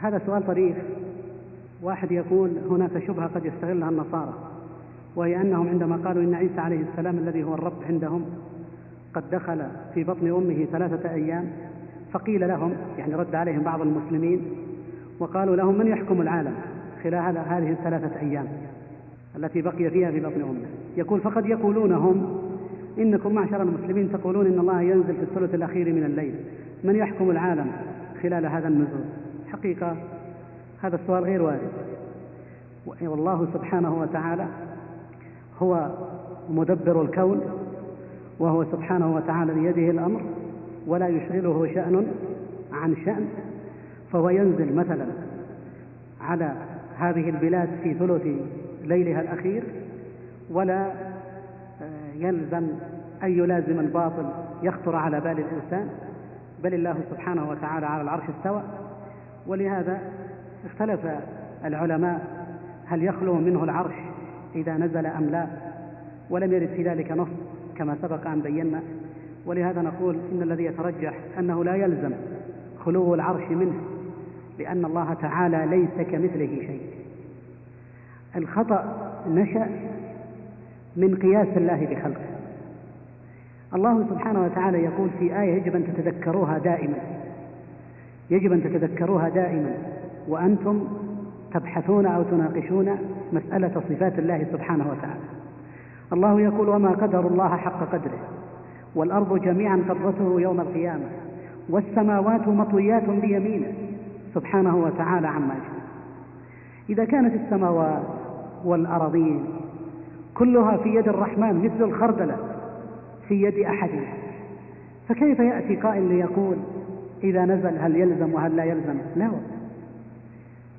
هذا سؤال طريف. واحد يقول هناك شبهة قد يستغلها النصارى وهي أنهم عندما قالوا إن عيسى عليه السلام الذي هو الرب عندهم قد دخل في بطن أمه ثلاثة أيام فقيل لهم يعني رد عليهم بعض المسلمين وقالوا لهم من يحكم العالم خلال هذه الثلاثة أيام التي بقي فيها في بطن أمه؟ يقول فقد يقولون هم إنكم معشر المسلمين تقولون إن الله ينزل في الثلث الأخير من الليل من يحكم العالم خلال هذا النزول؟ حقيقة؟ هذا السؤال غير وارد. والله سبحانه وتعالى هو مدبر الكون وهو سبحانه وتعالى بيده الأمر ولا يشغله شأن عن شأن. فهو ينزل مثلا على هذه البلاد في ثلث ليلها الأخير ولا آه، يلزم أن يلازم الباطل يخطر على بال الإنسان. بل الله سبحانه وتعالى على العرش استوى. ولهذا اختلف العلماء هل يخلو منه العرش إذا نزل أم لا ولم يرد في ذلك نص كما سبق أن بينا. ولهذا نقول إن الذي يترجح أنه لا يلزم خلو العرش منه لأن الله تعالى ليس كمثله شيء. الخطأ نشأ من قياس الله بخلقه. الله سبحانه وتعالى يقول في آية يجب أن تتذكروها دائما. يجب أن تتذكروها دائما وأنتم تبحثون أو تناقشون مسألة صفات الله سبحانه وتعالى. الله يقول وما قدر الله حق قدره والأرض جميعا قبضته يوم القيامة والسماوات مطويات بيمينه. سبحانه وتعالى عما يشركون. إذا كانت السماوات والأراضين كلها في يد الرحمن مثل الخردلة في يد أحد فكيف يأتي قائل ليقول إذا نزل هل يلزم وهل لا يلزم؟ لا.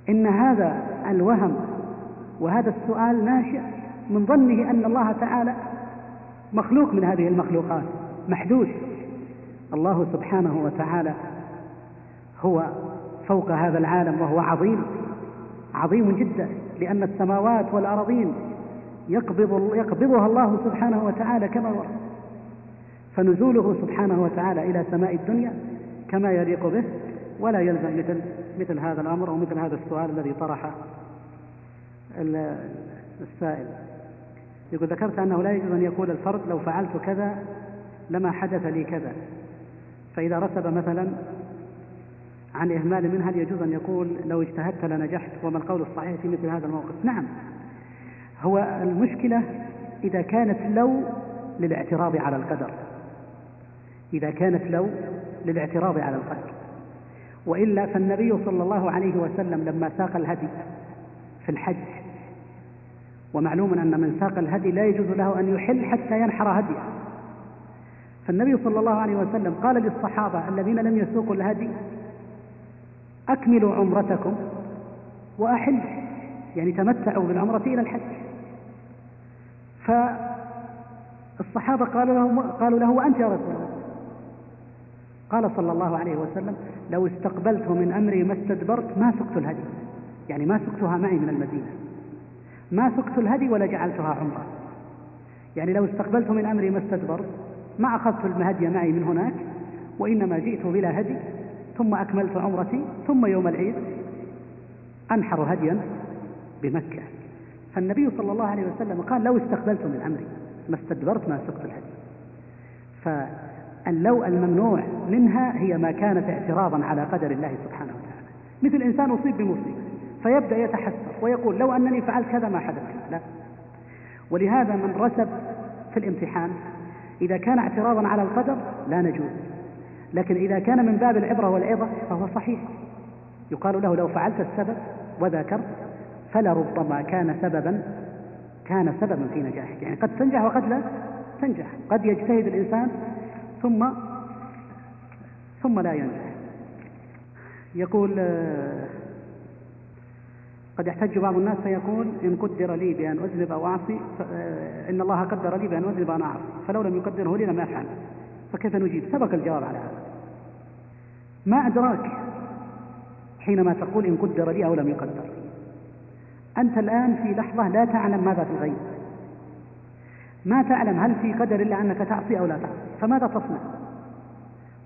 إن هذا الوهم وهذا السؤال ناشئ من ظنه أن الله تعالى مخلوق من هذه المخلوقات محدود. الله سبحانه وتعالى هو فوق هذا العالم وهو عظيم عظيم جدا لأن السماوات والأراضين يقبض يقبضها الله سبحانه وتعالى كما ورد فنزوله سبحانه وتعالى إلى سماء الدنيا كما يليق به ولا يلزم مثل مثل هذا الأمر أو مثل هذا السؤال الذي طرحه السائل. يقول ذكرت أنه لا يجوز أن يقول الفرد لو فعلت كذا لما حدث لي كذا. فإذا رتب مثلا عن إهمال منها يجوز أن يقول لو اجتهدت لنجحت وما القول الصحيح في مثل هذا الموقف؟ نعم. هو المشكلة إذا كانت لو للاعتراض على القدر. إذا كانت لو للاعتراض على القدر وإلا فالنبي صلى الله عليه وسلم لما ساق الهدي في الحج ومعلوم أن من ساق الهدي لا يجوز له أن يحل حتى ينحر هديه. فالنبي صلى الله عليه وسلم قال للصحابة الذين لم يسوقوا الهدي أكملوا عمرتكم وأحلوا يعني تمتعوا بالعمرة إلى الحج. فالصحابة قالوا له, قالوا له وأنت يا رسول الله؟ قال صلى الله عليه وسلم لو استقبلت من أمري ما استدبرت ما سقت الهدي. يعني ما سقتها معي من المدينة. ما سقت الهدي ولا جعلتها عمرة. يعني لو استقبلت من أمري ما استدبرت ما أخذت الهدي معي من هناك وإنما جئت بلا هدي ثم أكملت عمرتي ثم يوم العيد أنحر هديا بمكة. فالنبي صلى الله عليه وسلم قال لو استقبلت من أمري ما استدبرت ما سقت الهدي. فاللو الممنوع منها هي ما كانت اعتراضا على قدر الله سبحانه وتعالى. مثل إنسان أصيب بمصيبة فيبدأ يتحسر ويقول لو أنني فعلت كذا ما حدث. لا. ولهذا من رسب في الامتحان إذا كان اعتراضا على القدر لا نجوز. لكن إذا كان من باب العبرة والعظة فهو صحيح. يقال له لو فعلت السبب وذكرت فلربما كان سببا كان سببا في نجاحك. يعني قد تنجح وقد لا تنجح. قد يجتهد الإنسان ثم ثم لا ينجح. يقول قد يحتج بعض الناس فيقول إن قدر لي بأن أذنب أو أعصي إن الله قدر لي بأن أذنب أو أعصي فلو لم يقدره لي لم أفعل. فكيف نجيب؟ سبق الجواب على هذا. ما أدراك حينما تقول إن قدر لي أو لم يقدر. أنت الآن في لحظة لا تعلم ماذا في الغيب ما تعلم هل في قدر الله أنك تعصي أو لا تعصي. فماذا تصنع؟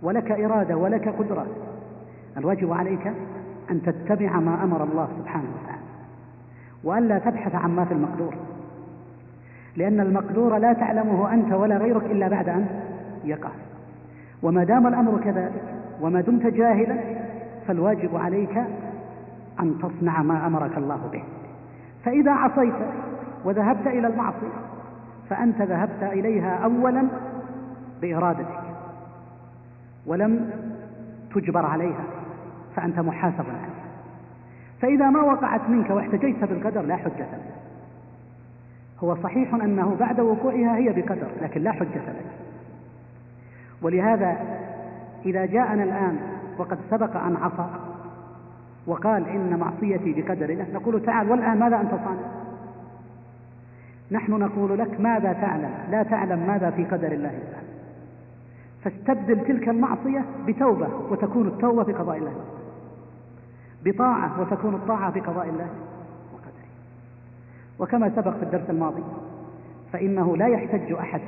ولك إرادة ولك قدرة. الواجب عليك أن تتبع ما أمر الله سبحانه وتعالى وألا تبحث عن ما في المقدور. لأن المقدور لا تعلمه أنت ولا غيرك إلا بعد أن يقع. وما دام الأمر كذلك وما دمت جاهلا فالواجب عليك أن تصنع ما أمرك الله به. فإذا عصيت وذهبت إلى المعصية فأنت ذهبت إليها أولا بإرادتك ولم تجبر عليها فأنت محاسب عليها فإذا ما وقعت منك واحتجيت بالقدر لا حجة لك. هو صحيح أنه بعد وقوعها هي بقدر لكن لا حجة لك. ولهذا إذا جاءنا الآن وقد سبق أن عصى وقال إن معصيتي بقدر الله نقول تعال والآن ماذا أنت صانع؟ نحن نقول لك ماذا تعلم؟ لا تعلم ماذا في قدر الله تعالى. فاستبدل تلك المعصية بتوبة وتكون التوبة بقضاء الله. بطاعة وتكون الطاعة بقضاء الله وقدره. وكما سبق في الدرس الماضي فإنه لا يحتج أحد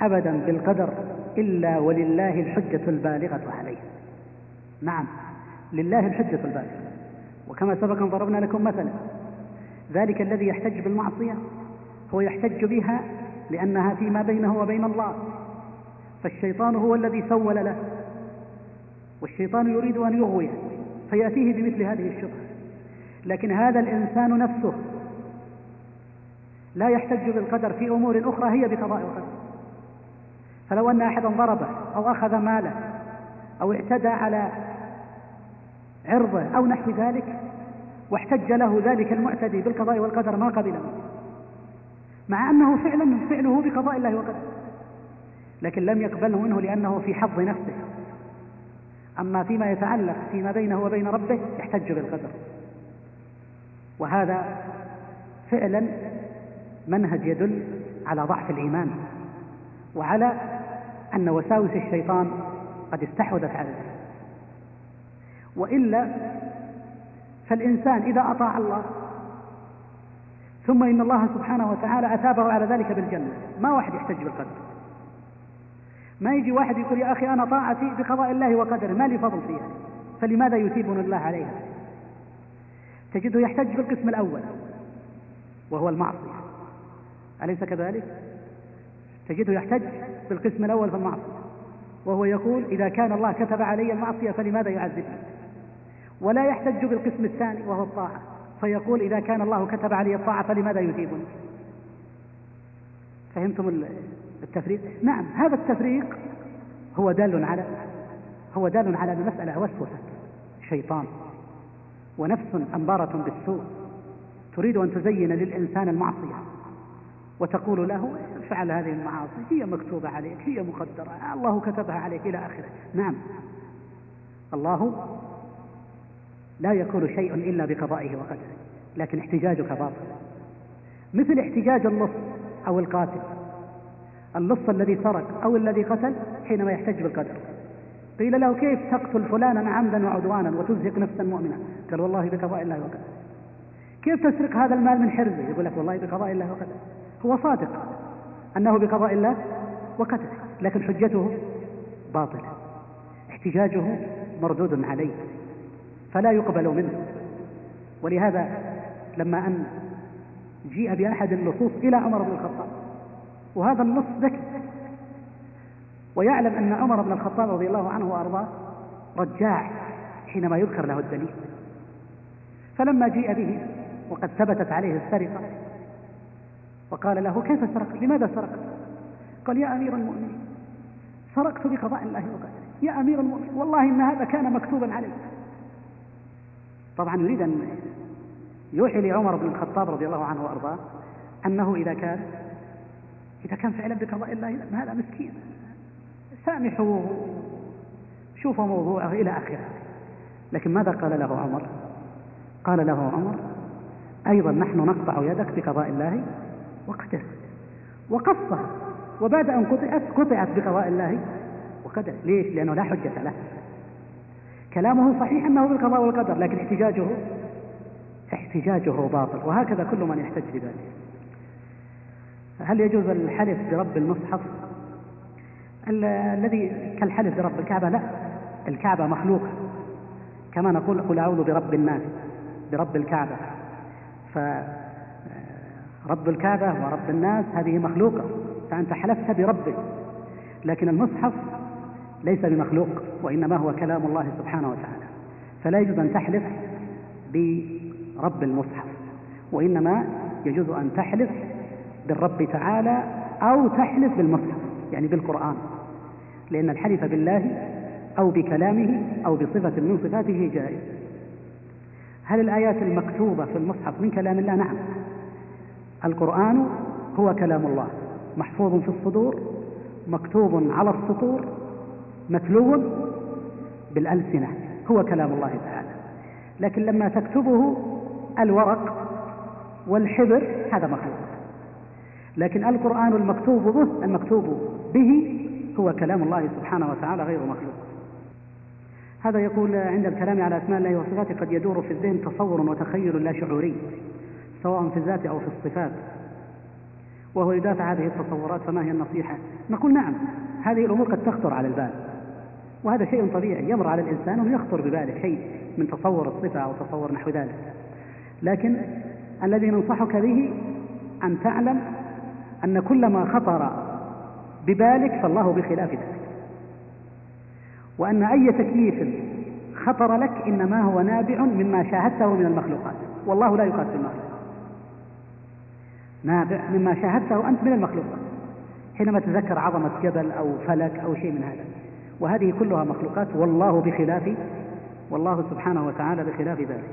أبدا بالقدر إلا ولله الحجة البالغة عليه. نعم لله الحجة البالغة. وكما سبق أن ضربنا لكم مثلا. ذلك الذي يحتج بالمعصية هو يحتج بها لأنها فيما بينه وبين الله. فالشيطان هو الذي سول له. والشيطان يريد أن يغويه فيأتيه بمثل هذه الشبهة. لكن هذا الإنسان نفسه لا يحتج بالقدر في أمور أخرى هي بقضاء القدر. فلو أن أحدا ضربه أو أخذ ماله أو اعتدى على عرضه أو نحو ذلك واحتج له ذلك المعتدي بالقضاء والقدر ما قبله مع أنه فعلا فعله بقضاء الله وقدره. لكن لم يقبله منه لأنه في حظ نفسه. أما فيما يتعلق فيما بينه وبين ربه يحتج بالقدر. وهذا فعلا منهج يدل على ضعف الإيمان وعلى أن وساوس الشيطان قد استحوذت ذلك وإلا فالإنسان إذا أطاع الله ثم إن الله سبحانه وتعالى أثابه على ذلك بالجنة ما واحد يحتج بالقدر. ما يجي واحد يقول يا أخي أنا طاعتي بقضاء الله وقدره ما لي فضل فيها. فلماذا يثيبني الله عليها؟ تجده يحتج بالقسم الأول وهو المعصية. أليس كذلك؟ تجده يحتج بالقسم الأول في المعصية وهو يقول إذا كان الله كتب علي المعصية فلماذا يعذبني؟ ولا يحتج بالقسم الثاني وهو الطاعة فيقول إذا كان الله كتب علي الطاعة فلماذا يثيبني؟ فهمتم التفريق؟ نعم هذا التفريق هو دال على هو دال على المسألة وسوسة شيطان ونفس أمبارة بالسوء. تريد أن تزين للإنسان المعصية وتقول له افعل هذه المعاصي هي مكتوبة عليك هي مقدرة الله كتبها عليك إلى آخره. نعم. الله لا يكون شيء إلا بقضائه وقدره لكن احتجاجك باطل. مثل احتجاج اللص أو القاتل. اللص الذي سرق أو الذي قتل حينما يحتج بالقدر قيل له كيف تقتل فلانا عمدا وعدوانا وتزهق نفسا مؤمنة قال والله بقضاء الله وقدره. كيف تسرق هذا المال من حرزه؟ يقول لك والله بقضاء الله وقدره. هو صادق أنه بقضاء الله وقدره لكن حجته باطلة. احتجاجه مردود عليه فلا يقبل منه. ولهذا لما أن جيء بأحد اللصوص إلى عمر بن الخطاب وهذا النص ذكي ويعلم أن عمر بن الخطاب رضي الله عنه وأرضاه رجاع حينما يذكر له الدليل. فلما جيء به وقد ثبتت عليه السرقة وقال له كيف سرقت؟ لماذا سرقت؟ قال يا أمير المؤمنين سرقت بقضاء الله وقدره. يا أمير المؤمنين والله إن هذا كان مكتوبا علي طبعا يريد أن يوحي لعمر بن الخطاب رضي الله عنه وأرضاه أنه إذا كان إذا كان فعلا بقضاء الله هذا مسكين. سامحوه شوفوا موضوعه إلى آخره. لكن ماذا قال له عمر؟ قال له عمر أيضا نحن نقطع يدك بقضاء الله وقدره وقصها وبعد أن قطعت قطعت بقضاء الله وقدره ليش؟ لأنه لا حجة له. كلامه صحيح أنه بالقضاء والقدر لكن احتجاجه احتجاجه باطل. وهكذا كل من يحتج بذلك. هل يجوز الحلف برب المصحف؟ الذي كالحلف برب الكعبة؟ لا الكعبة مخلوقة. كما نقول قل أعوذ برب الناس برب الكعبة. فرب الكعبة ورب الناس هذه مخلوقة فأنت حلفت برب لكن المصحف ليس بمخلوق وإنما هو كلام الله سبحانه وتعالى. فلا يجوز أن تحلف برب المصحف وإنما يجوز أن تحلف بالرب تعالى أو تحلف بالمصحف يعني بالقرآن. لأن الحلف بالله أو بكلامه أو بصفة من صفاته جائز. هل الآيات المكتوبة في المصحف من كلام الله؟ نعم. القرآن هو كلام الله محفوظ في الصدور مكتوب على السطور متلو بالألسنة هو كلام الله تعالى. لكن لما تكتبه الورق والحبر هذا مخلوق لكن القرآن المكتوب به المكتوب به هو كلام الله سبحانه وتعالى غير مخلوق. هذا يقول عند الكلام على أسماء الله وصفاته قد يدور في الذهن تصور وتخيل لا شعوري سواء في الذات أو في الصفات. وهو يدافع هذه التصورات فما هي النصيحة؟ نقول نعم هذه الأمور قد تخطر على البال. وهذا شيء طبيعي يمر على الإنسان ويخطر بباله شيء من تصور الصفة أو تصور نحو ذلك. لكن الذي ننصحك به أن تعلم أن كل ما خطر ببالك فالله بخلاف ذلك. وأن أي تكييف خطر لك إنما هو نابع مما شاهدته من المخلوقات. والله لا يقاس المخلوق نابع مما شاهدته أنت من المخلوقات. حينما تذكر عظمة جبل أو فلك أو شيء من هذا. وهذه كلها مخلوقات والله بخلاف والله سبحانه وتعالى بخلاف ذلك.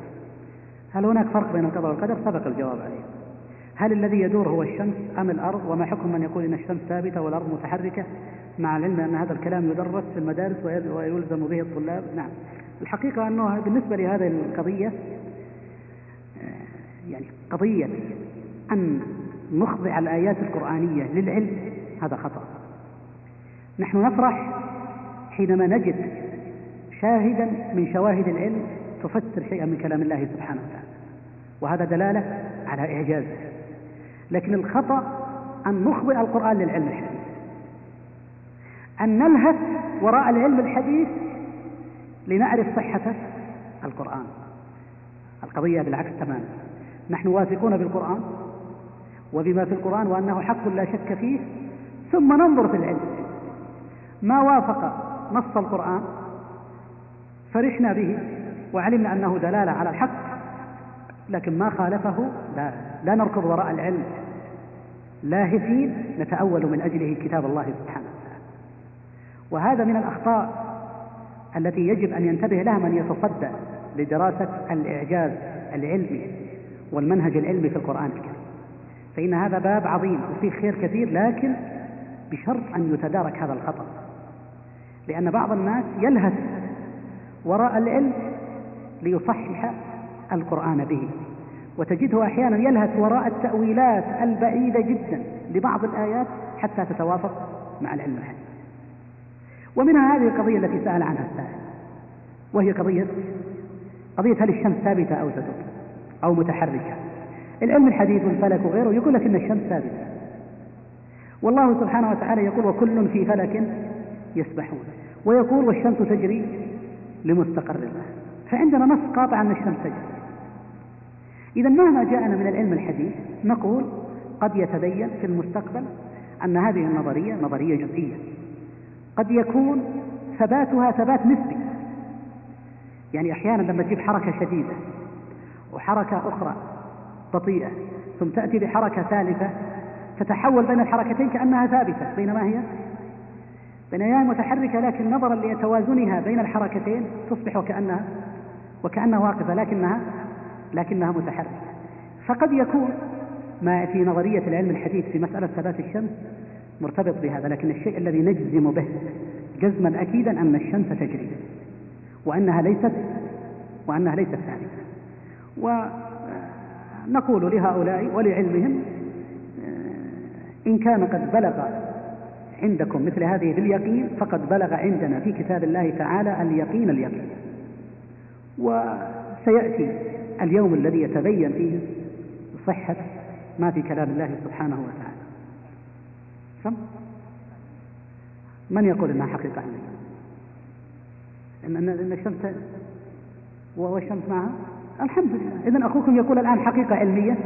هل هناك فرق بين القدر والقدر؟ سبق الجواب عليه. هل الذي يدور هو الشمس أم الأرض؟ وما حكم من يقول إن الشمس ثابتة والأرض متحركة؟ مع العلم أن هذا الكلام يدرس في المدارس ويلزم به الطلاب. نعم. الحقيقة أنه بالنسبة لهذه القضية يعني قضية أن نخضع الآيات القرآنية للعلم هذا خطأ. نحن نفرح حينما نجد شاهدا من شواهد العلم تفسر شيئا من كلام الله سبحانه وتعالى. وهذا دلالة على إعجازه لكن الخطأ أن نخضع القرآن للعلم الحديث. أن نلهث وراء العلم الحديث لنعرف صحة القرآن. القضية بالعكس تماما. نحن واثقون بالقرآن وبما في القرآن وأنه حق لا شك فيه ثم ننظر في العلم. ما وافق نص القرآن فرحنا به وعلمنا أنه دلالة على الحق لكن ما خالفه لا, لا نركض وراء العلم. لاهثين نتأول من أجله كتاب الله سبحانه وتعالى. وهذا من الأخطاء التي يجب أن ينتبه لها من يتصدى لدراسة الإعجاز العلمي والمنهج العلمي في القرآن الكريم. فإن هذا باب عظيم وفيه خير كثير لكن بشرط أن يتدارك هذا الخطأ. لأن بعض الناس يلهث وراء العلم ليصحح القرآن به. وتجده أحيانا يلهث وراء التأويلات البعيدة جدا لبعض الآيات حتى تتوافق مع العلم الحديث. ومنها هذه القضية التي سأل عنها السائل وهي قضية قضية هل الشمس ثابتة أو تدور؟ أو متحركة؟ العلم الحديث والفلك وغيره يقول لك أن الشمس ثابتة. والله سبحانه وتعالى يقول وكل في فلك يسبحون. ويقول والشمس تجري لمستقر لها فعندنا نص قاطع أن الشمس تجري. إذا مهما جاءنا من العلم الحديث؟ نقول قد يتبين في المستقبل أن هذه النظرية نظرية جزئية قد يكون ثباتها ثبات نسبي. يعني أحيانا لما تجيب حركة شديدة وحركة أخرى بطيئة ثم تأتي بحركة ثالثة تتحول بين الحركتين كأنها ثابتة. بينما هي؟ بينما هي متحركة لكن نظرا لتوازنها بين الحركتين تصبح وكأنها وكأنها واقفة لكنها لكنها متحركة. فقد يكون ما في نظرية العلم الحديث في مسألة ثبات الشمس مرتبط بهذا لكن الشيء الذي نجزم به جزما أكيدا أن الشمس تجري وأنها ليست وأنها ليست ثابتة. ونقول لهؤلاء ولعلمهم إن كان قد بلغ عندكم مثل هذه باليقين فقد بلغ عندنا في كتاب الله تعالى اليقين اليقين. وسيأتي اليوم الذي يتبين فيه صحة ما في كلام الله سبحانه وتعالى. سم من يقول إنها حقيقة عندنا ان ان الشمس والشمس معها؟ الحمد لله. إذا أخوكم يقول الآن حقيقة علمية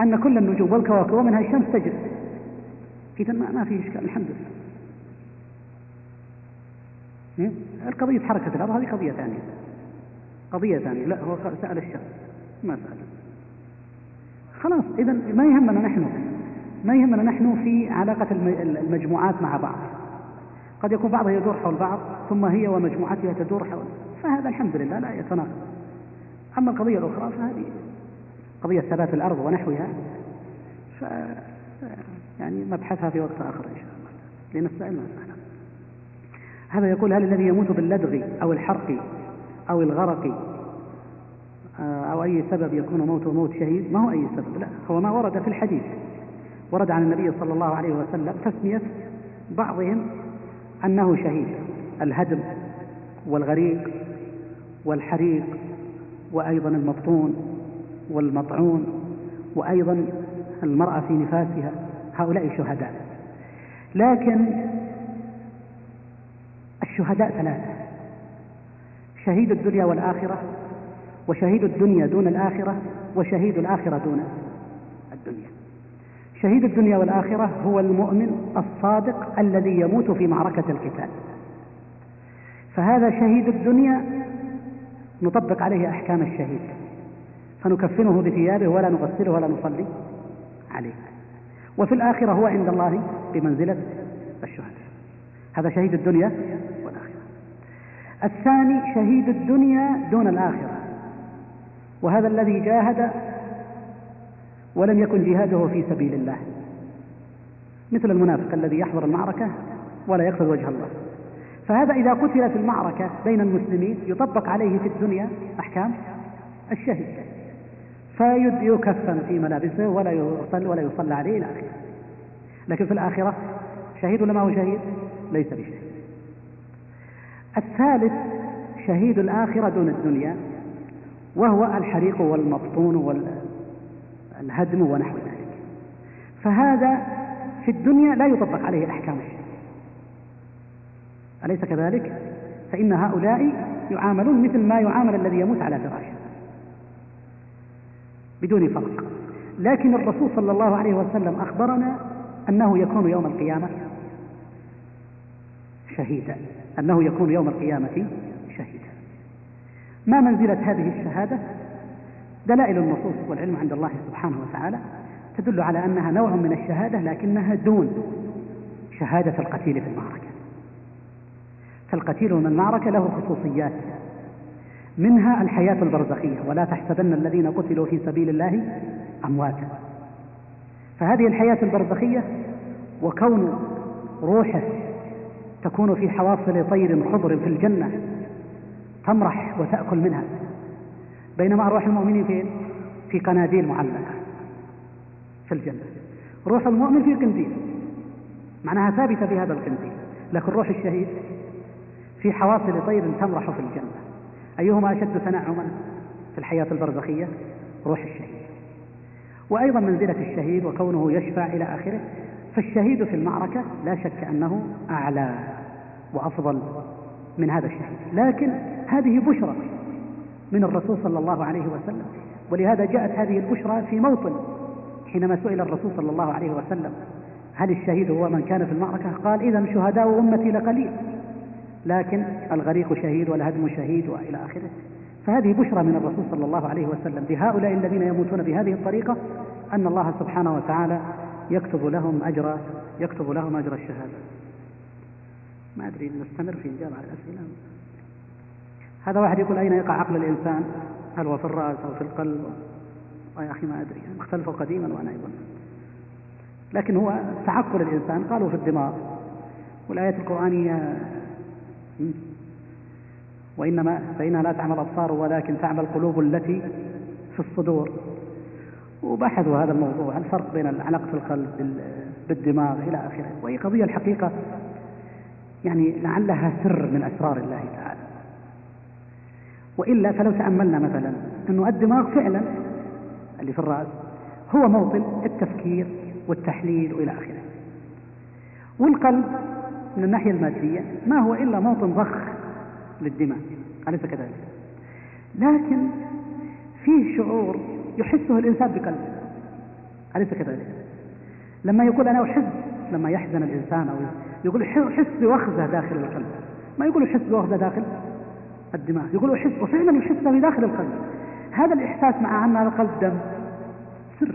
أن كل النجوم والكواكب ومنها الشمس تجري. إذا ما في إشكال الحمد لله. القضية حركة الأرض هذه قضية ثانية. قضية ثانية. لا هو سأل الشمس ما سأل. خلاص إذا ما يهمنا نحن؟ ما يهمنا نحن في علاقة المجموعات مع بعض. قد يكون بعضها يدور حول بعض ثم هي ومجموعتها تدور حول فهذا الحمد لله لا يتناقض. أما القضية الأخرى فهذه قضية ثبات الأرض ونحوها ف يعني نبحثها في وقت آخر إن شاء الله. لنستعين مسألة هذا يقول هل الذي يموت باللدغ أو الحرق أو الغرق آه، أو أي سبب يكون موته موت شهيد ما هو أي سبب؟ لا هو ما ورد في الحديث. ورد عن النبي صلى الله عليه وسلم تسمية بعضهم أنه شهيد الهدم والغريق والحريق وأيضا المبطون والمطعون وأيضا المرأة في نفاسها هؤلاء شهداء. لكن الشهداء ثلاثة. شهيد الدنيا والآخرة وشهيد الدنيا دون الآخرة وشهيد الآخرة دون الدنيا. شهيد الدنيا والآخرة هو المؤمن الصادق الذي يموت في معركة القتال. فهذا شهيد الدنيا نطبق عليه أحكام الشهيد فنكفنه بثيابه ولا نغسله ولا نصلي عليه. وفي الآخرة هو عند الله بمنزلة الشهداء. هذا شهيد الدنيا الثاني شهيد الدنيا دون الآخرة. وهذا الذي جاهد ولم يكن جهاده في سبيل الله. مثل المنافق الذي يحضر المعركة ولا يقصد وجه الله. فهذا إذا قتل في المعركة بين المسلمين يطبق عليه في الدنيا أحكام الشهيد. فيكفن في ملابسه ولا يصلى ولا يصلى عليه. إلى آخره لكن في الآخرة شهيد ولا ما هو شهيد؟ ليس بشهيد. الثالث شهيد الآخرة دون الدنيا وهو الحريق والمبطون والهدم ونحو ذلك. فهذا في الدنيا لا يطبق عليه أحكام الشرك أليس كذلك؟ فإن هؤلاء يعاملون مثل ما يعامل الذي يموت على فراشه. بدون فرق. لكن الرسول صلى الله عليه وسلم أخبرنا أنه يكون يوم القيامة شهيدا. أنه يكون يوم القيامة شهيدا. ما منزلة هذه الشهادة؟ دلائل النصوص والعلم عند الله سبحانه وتعالى تدل على أنها نوع من الشهادة لكنها دون شهادة القتيل في المعركة. فالقتيل من المعركة له خصوصيات منها الحياة البرزخية ولا تحسبن الذين قتلوا في سبيل الله أمواتا. فهذه الحياة البرزخية وكون روحه تكون في حواصل طير خضر في الجنة تمرح وتأكل منها. بينما أرواح المؤمنين فين؟ في قناديل معلقة في الجنة. روح المؤمن في قنديل معناها ثابتة في هذا القنديل. لكن روح الشهيد في حواصل طير تمرح في الجنة. أيهما أشد تنعما في الحياة البرزخية؟ روح الشهيد. وأيضا منزلة الشهيد وكونه يشفع إلى آخره فالشهيد في المعركة لا شك أنه أعلى وأفضل من هذا الشهيد. لكن هذه بشرى من الرسول صلى الله عليه وسلم ولهذا جاءت هذه البشرى في موطن حينما سئل الرسول صلى الله عليه وسلم هل الشهيد هو من كان في المعركة؟ قال إذا شهداء أمتي لقليل لكن الغريق شهيد والهدم شهيد وإلى آخره. فهذه بشرى من الرسول صلى الله عليه وسلم بهؤلاء الذين يموتون بهذه الطريقة أن الله سبحانه وتعالى يكتب لهم أجر يكتب لهم أجر الشهادة. ما أدري نستمر في إجابة على الأسئلة. هذا واحد يقول أين يقع عقل الإنسان؟ هل هو في الرأس أو في القلب؟ يا أخي ما أدري. اختلفوا قديما وأنا أيضا. لكن هو تعقل الإنسان. قالوا في الدماغ والآيات القرآنية وإنما فإنها لا تعمل الأبصار ولكن تعمل القلوب التي في الصدور. وبحثوا هذا الموضوع الفرق بين العلاقة القلب بالدماغ إلى آخره؟ وهي قضية الحقيقة يعني لعلها سر من أسرار الله تعالى. وإلا فلو تأملنا مثلا أنه الدماغ فعلا اللي في الرأس هو موطن التفكير والتحليل وإلى آخره. والقلب من الناحية المادية ما هو إلا موطن ضخ للدماء أليس كذلك؟ لكن فيه شعور يحسه الإنسان بقلبه. أليس كذلك؟ لما يقول أنا أحس لما يحزن الإنسان أو يقول يحس بوخزة داخل القلب. ما يقول يحس بوخزة داخل؟ الدماغ. يقول أحس وفعلا يحس بداخل القلب. هذا الإحساس مع أن القلب دم. سر.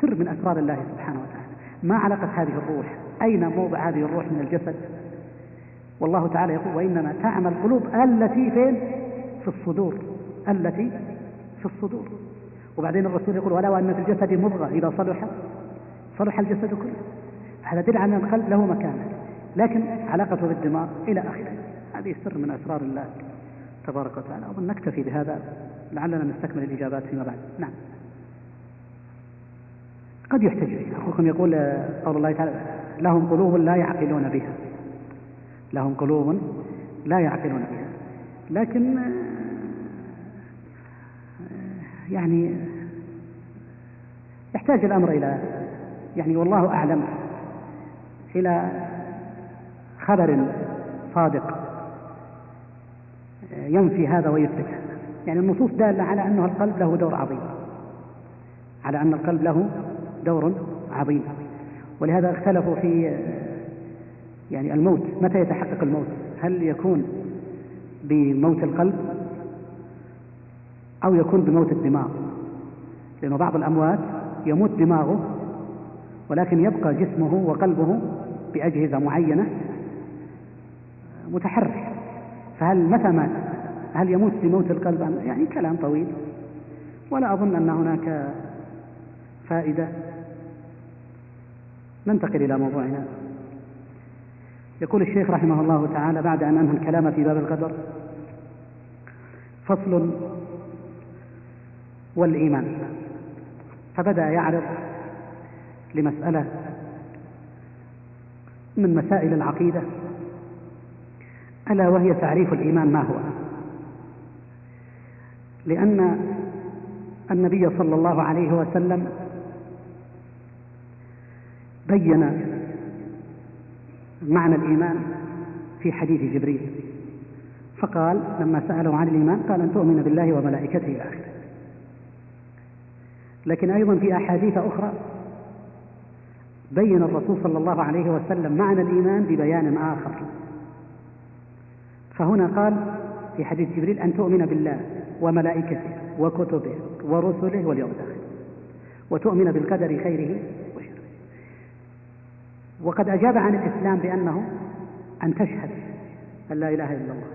سر من أسرار الله سبحانه وتعالى. ما علاقة هذه الروح. أين موضع هذه الروح من الجسد؟ والله تعالى يقول وإنما تعمى القلوب التي فين؟ في الصدور. التي في الصدور. وبعدين الرسول يقول ولو أن في الجسد مضغة إذا صلح صلح الجسد كله. هذا دل على أن القلب له مكانة لكن علاقته بالدماغ إلى آخره. هذه سر من أسرار الله تبارك وتعالى. أظن نكتفي بهذا لعلنا نستكمل الإجابات فيما بعد. نعم. قد يحتج أخوكم يقول قول الله تعالى لهم قلوب لا يعقلون بها. لهم قلوب لا يعقلون بها. لكن يعني يحتاج الأمر إلى يعني والله أعلم إلى خبر صادق ينفي هذا ويثبت. هذا يعني النصوص دالة على أنه القلب له دور عظيم. على أن القلب له دور عظيم. ولهذا اختلفوا في يعني الموت متى يتحقق الموت؟ هل يكون بموت القلب أو يكون بموت الدماغ. لأن بعض الأموات يموت دماغه ولكن يبقى جسمه وقلبه بأجهزة معينة متحرك. فهل متى مات؟ هل يموت بموت القلب يعني كلام طويل. ولا أظن أن هناك فائدة. ننتقل إلى موضوعنا. يقول الشيخ رحمه الله تعالى بعد أن أنهى الكلام في باب القدر فصل والإيمان. فبدأ يعرض لمسألة من مسائل العقيدة. ألا وهي تعريف الإيمان ما هو؟ لأن النبي صلى الله عليه وسلم بين معنى الإيمان في حديث جبريل. فقال لما سأله عن الإيمان قال أن تؤمن بالله وملائكته إلى آخره لكن أيضا في أحاديث أخرى بين الرسول صلى الله عليه وسلم معنى الإيمان ببيان آخر. فهنا قال في حديث جبريل أن تؤمن بالله وملائكته وكتبه ورسله واليوم الآخر. وتؤمن بالقدر خيره وشره. وقد أجاب عن الإسلام بأنه أن تشهد أن لا إله إلا الله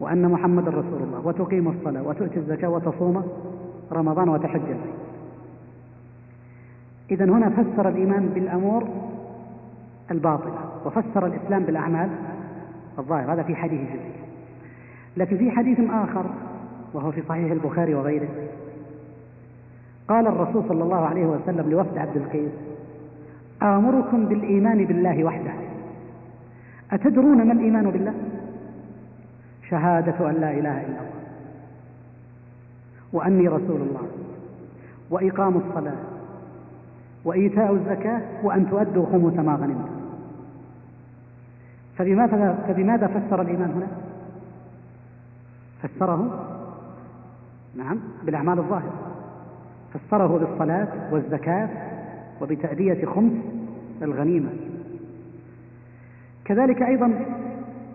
وأن محمد رسول الله وتقيم الصلاة وتؤتي الزكاة وتصوم رمضان وتحج البيت إذا هنا فسر الإيمان بالأمور الباطنة وفسر الإسلام بالأعمال الظاهرة. هذا في حديث جبريل لكن في حديث آخر وهو في صحيح البخاري وغيره قال الرسول صلى الله عليه وسلم لوفد عبد القيس آمركم بالإيمان بالله وحده. أتدرون ما الإيمان بالله؟ شهادة أن لا إله إلا الله. وأني رسول الله. وإقام الصلاة. وإيتاء الزكاة وأن تؤدوا خمس ما غنمتم. فبماذا, فبماذا فسر الإيمان هنا؟ فسره؟ نعم بالأعمال الظاهرة. فسره بالصلاة والزكاة وبتأدية خمس الغنيمة. كذلك أيضا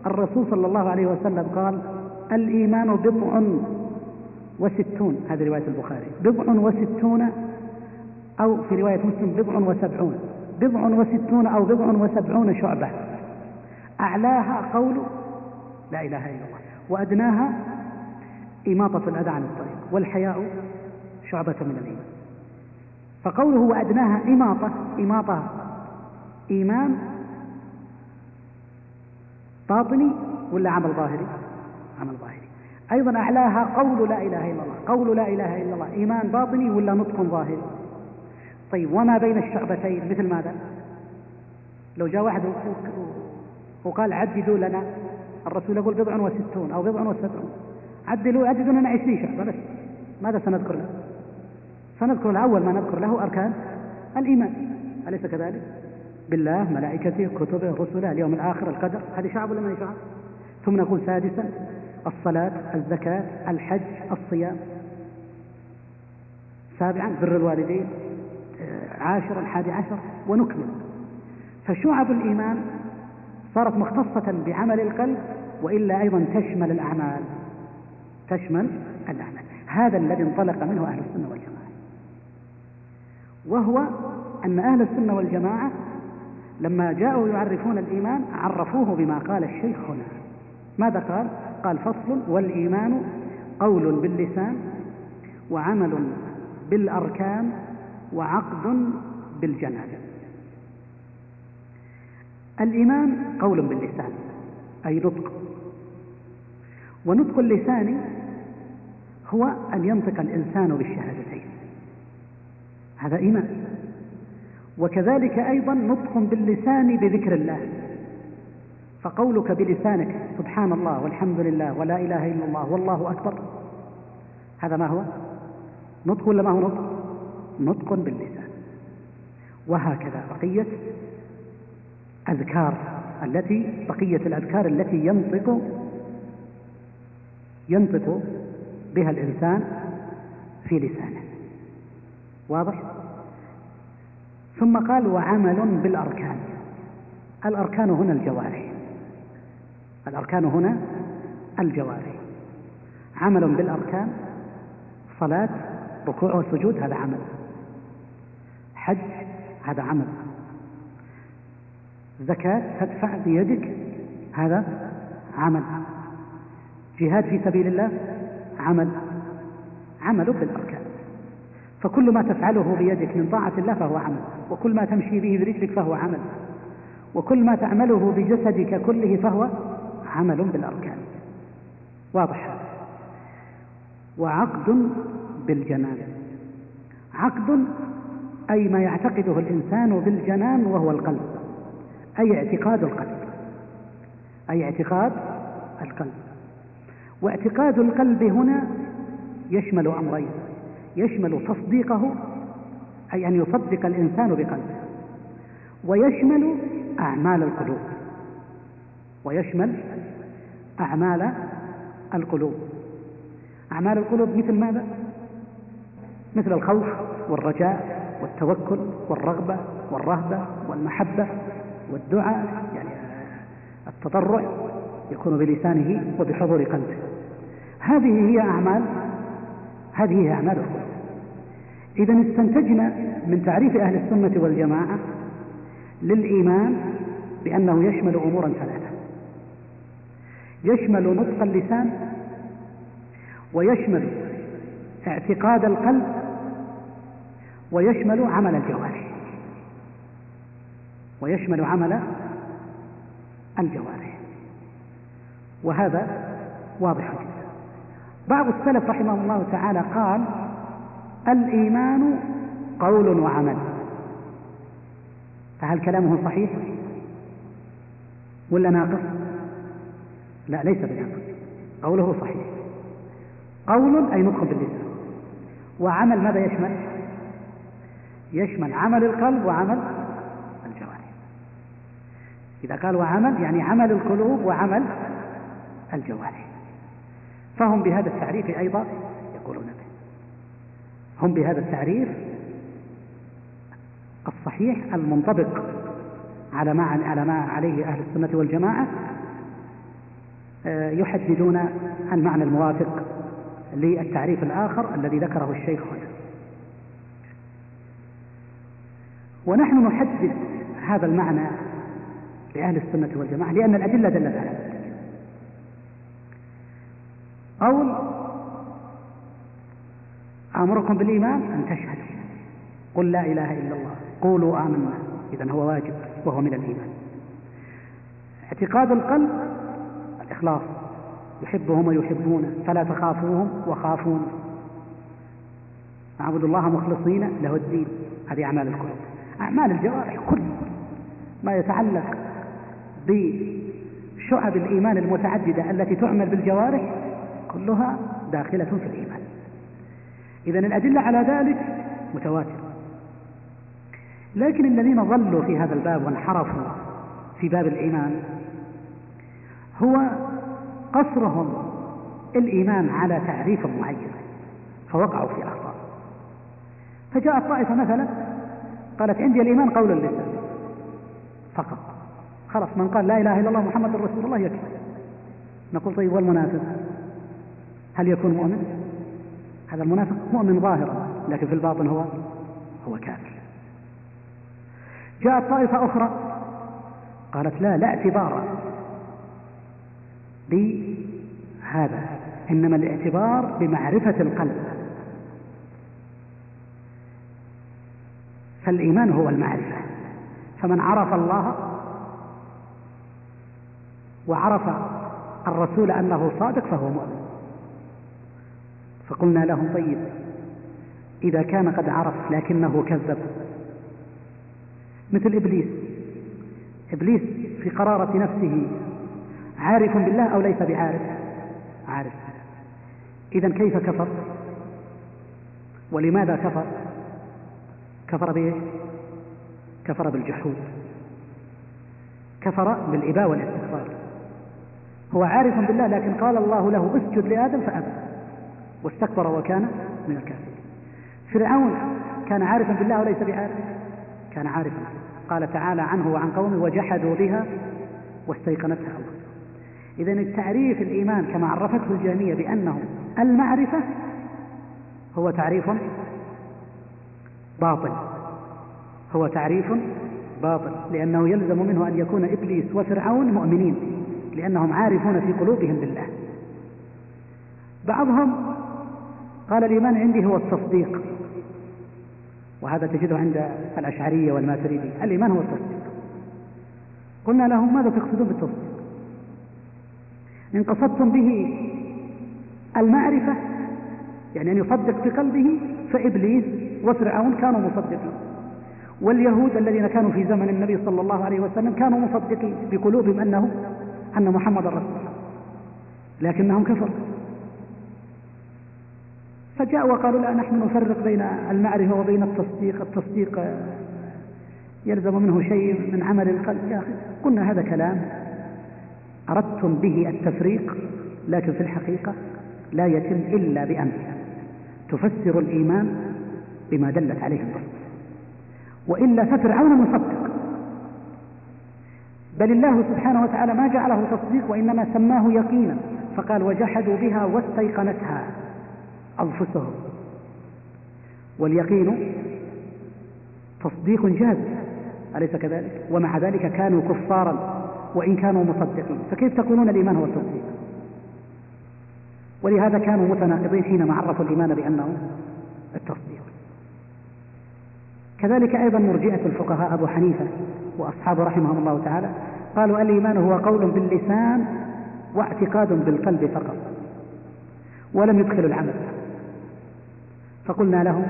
الرسول صلى الله عليه وسلم قال الإيمان بضع وستون هذه رواية البخاري. بضع وستون أو في رواية مسلم بضع وسبعون. بضع وستون أو بضع وسبعون شعبة. أعلاها قول لا إله إلا الله. وأدناها إماطة الأذى عن الطريق. والحياء شعبة من الإيمان. فقوله وأدناها إماطة إماطة إيمان باطني ولا عمل ظاهري؟ عمل ظاهري. أيضا أعلاها قول لا إله إلا الله. قول لا إله إلا الله. إيمان باطني ولا نطق ظاهري طيب وما بين الشعبتين مثل ماذا؟ لو جاء واحد وقال عددوا لنا الرسول يقول بضع وستون أو بضع وسبعون. عدلوا عددوا لنا عشرين شعبة بس. ماذا سنذكر له؟ سنذكر الأول ما نذكر له أركان الإيمان. أليس كذلك؟ بالله ملائكته كتبه رسله اليوم الآخر القدر. هذه شعب ولا ما شعب؟ ثم نقول سادسا الصلاة الزكاة الحج الصيام. سابعا بر الوالدين. آه، عاشرا الحادي عشر ونكمل. فشعب الإيمان صارت مختصة بعمل القلب وإلا أيضا تشمل الأعمال. تشمل الأعمال. هذا الذي انطلق منه أهل السنة والجماعة. وهو أن أهل السنة والجماعة لما جاءوا يعرفون الإيمان عرفوه بما قال الشيخ هنا. ماذا قال؟ قال فصل والإيمان قول باللسان وعمل بالأركان وعقد بالجنان الإيمان قول باللسان أي نطق. ونطق اللسان هو أن ينطق الإنسان بالشهادتين. هذا إيمان. وكذلك أيضا نطق باللسان بذكر الله. فقولك بلسانك سبحان الله والحمد لله ولا إله إلا الله والله أكبر. هذا ما هو؟ نطق ولا ما هو نطق؟ نطق باللسان. وهكذا بقية أذكار التي بقية الأذكار التي ينطق ينطق بها الإنسان في لسانه. واضح؟ ثم قال وعمل بالأركان. الأركان هنا الجوارح. الأركان هنا الجوارح عمل بالأركان صلاة ركوع وسجود هذا عمل. حج هذا عمل. زكاة تدفع بيدك هذا عمل. جهاد في سبيل الله عمل. عمل بالأركان. فكل ما تفعله بيدك من طاعة الله فهو عمل. وكل ما تمشي به برجلك فهو عمل. وكل ما تعمله بجسدك كله فهو عمل بالأركان. واضح وعقد بالجنان. عقد أي ما يعتقده الإنسان بالجنان وهو القلب. أي اعتقاد القلب. أي اعتقاد القلب. واعتقاد القلب هنا يشمل أمرين. يشمل تصديقه أي أن يصدق الإنسان بقلبه. ويشمل أعمال القلوب. ويشمل أعمال القلوب. أعمال القلوب مثل ماذا؟ مثل الخوف والرجاء والتوكل والرغبة والرهبة والمحبة والدعاء يعني التضرع يكون بلسانه وبحضور قلبه. هذه هي أعمال هذه هي أعمال القلوب. إذا استنتجنا من تعريف أهل السنة والجماعة للإيمان بأنه يشمل أمورا ثلاثة. يشمل نطق اللسان ويشمل اعتقاد القلب ويشمل عمل الجوارح. ويشمل عمل الجوارح. وهذا واضح جدا. بعض السلف رحمه الله تعالى قال الإيمان قول وعمل. فهل كلامه صحيح ولا ناقص؟ لا ليس بناقص قوله صحيح. قول أي نطق باللسان. وعمل ماذا يشمل؟ يشمل عمل القلب وعمل الجوارح. إذا قال وعمل يعني عمل القلوب وعمل الجوارح. فهم بهذا التعريف أيضا يقولون به. هم بهذا التعريف الصحيح المنطبق على ما على ما عليه أهل السنة والجماعة آه، يحددون المعنى الموافق للتعريف الآخر الذي ذكره الشيخ هنا. ونحن نحدد هذا المعنى لأهل السنة والجماعة لأن الأدلة دلت على ذلك. قول أمركم بالإيمان أن تشهدوا. قل لا إله إلا الله. قولوا آمنا. إذا هو واجب وهو من الإيمان. اعتقاد القلب الإخلاص يحبهم ويحبونه فلا تخافوهم وخافون. اعبدوا الله مخلصين له الدين. هذه أعمال القلوب أعمال الجوارح كل ما يتعلق بشعب الإيمان المتعددة التي تعمل بالجوارح كلها داخلة في الإيمان. إذا الأدلة على ذلك متواترة. لكن الذين ظلوا في هذا الباب وانحرفوا في باب الإيمان هو قصرهم الإيمان على تعريف معين فوقعوا في أخطاء. فجاءت طائفة مثلا قالت عندي الإيمان قول اللسان فقط. خلاص من قال لا إله إلا الله محمد رسول الله يكفي. نقول طيب والمنافق؟ هل يكون مؤمن؟ هذا المنافق مؤمن ظاهرا لكن في الباطن هو هو كافر. جاءت طائفة أخرى قالت لا لا اعتبار. بهذا إنما الاعتبار بمعرفة القلب. فالإيمان هو المعرفة. فمن عرف الله وعرف الرسول أنه صادق فهو مؤمن. فقلنا لهم طيب إذا كان قد عرف لكنه كذب. مثل إبليس. إبليس في قرارة نفسه عارف بالله أو ليس بعارف؟ عارف. إذا كيف كفر؟ ولماذا كفر؟ كفر بإيش؟ كفر بالجحود. كفر بالإباء والاستكبار هو عارف بالله لكن قال الله له اسجد لآدم فأبى. واستكبر وكان من الكافرين. فرعون كان عارفا بالله وليس بعارف؟ كان عارفا. قال تعالى عنه وعن قومه وجحدوا بها واستيقنتها الله. إذا التعريف الإيمان كما عرفته الجامية بأنه المعرفة هو تعريف باطل هو تعريف باطل لأنه يلزم منه أن يكون إبليس وفرعون مؤمنين لأنهم عارفون في قلوبهم بالله. بعضهم قال الإيمان عندي هو التصديق وهذا تجده عند الأشعرية والماتريدية الإيمان هو التصديق. قلنا لهم ماذا تقصدون بالتصديق؟ إن قصدتم به المعرفة يعني أن يصدق بقلبه فإبليس وفرعون كانوا مصدقين. واليهود الذين كانوا في زمن النبي صلى الله عليه وسلم كانوا مصدقين بقلوبهم أنه أن محمد رسول الله. لكنهم كفروا. فجاءوا وقالوا لا نحن نفرق بين المعرفة وبين التصديق. التصديق يلزم منه شيء من عمل القلب. يا أخي قلنا هذا كلام. أردتم به التفريق لكن في الحقيقة لا يتم إلا بأن تفسر الإيمان بما دلت عليه النص وإلا ففرعون مصدق. بل الله سبحانه وتعالى ما جعله تصديق وإنما سماه يقينا. فقال وجحدوا بها واستيقنتها أنفسهم. واليقين تصديق جازم أليس كذلك؟ ومع ذلك كانوا كفارا. وإن كانوا مصدقين فكيف تقولون الإيمان هو التصديق ولهذا كانوا متناقضين حينما عرفوا الإيمان بأنه التصديق. كذلك أيضا مرجئة الفقهاء أبو حنيفة وأصحابه رحمهم الله تعالى قالوا الإيمان هو قول باللسان واعتقاد بالقلب فقط ولم يدخل العمل. فقلنا لهم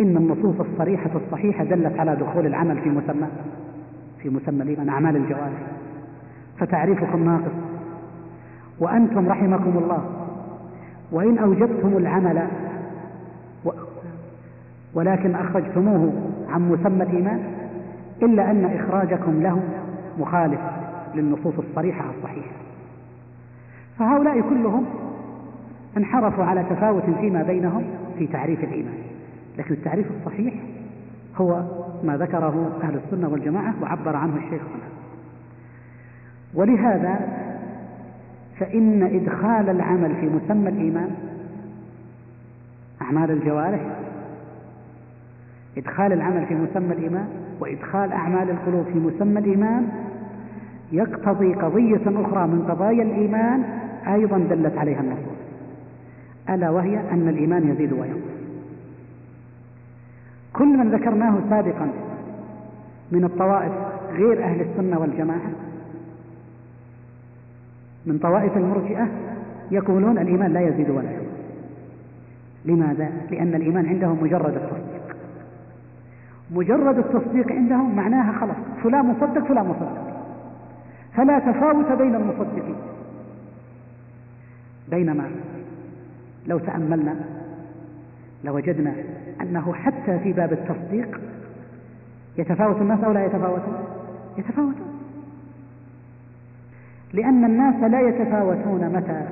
إن النصوص الصريحة الصحيحة دلت على دخول العمل في مسمى. في مسمى الإيمان أعمال الجوارح. فتعريفكم ناقص. وأنتم رحمكم الله. وإن أوجبتم العمل. ولكن أخرجتموه عن مسمى الإيمان إلا أن إخراجكم له مخالف للنصوص الصريحة الصحيحة. فهؤلاء كلهم انحرفوا على تفاوت فيما بينهم في تعريف الإيمان. لكن التعريف الصحيح هو ما ذكره أهل السنة والجماعة وعبر عنه الشيخ هنا. ولهذا فإن إدخال العمل في مسمى الإيمان أعمال الجوارح إدخال العمل في مسمى الإيمان وإدخال أعمال القلوب في مسمى الإيمان يقتضي قضية أخرى من قضايا الإيمان أيضا دلت عليها النصوص ألا وهي أن الإيمان يزيد وينقص. كل من ذكرناه سابقا من الطوائف غير أهل السنة والجماعة. من طوائف المرجئة يقولون الإيمان لا يزيد ولا ينقص لماذا؟ لأن الإيمان عندهم مجرد التصديق. مجرد التصديق عندهم معناها خلاص فلان مصدق فلان مصدق. فلا تفاوت بين المصدقين. بينما لو تأملنا لوجدنا أنه حتى في باب التصديق يتفاوت الناس أو لا يتفاوتون يتفاوتون لأن الناس لا يتفاوتون متى؟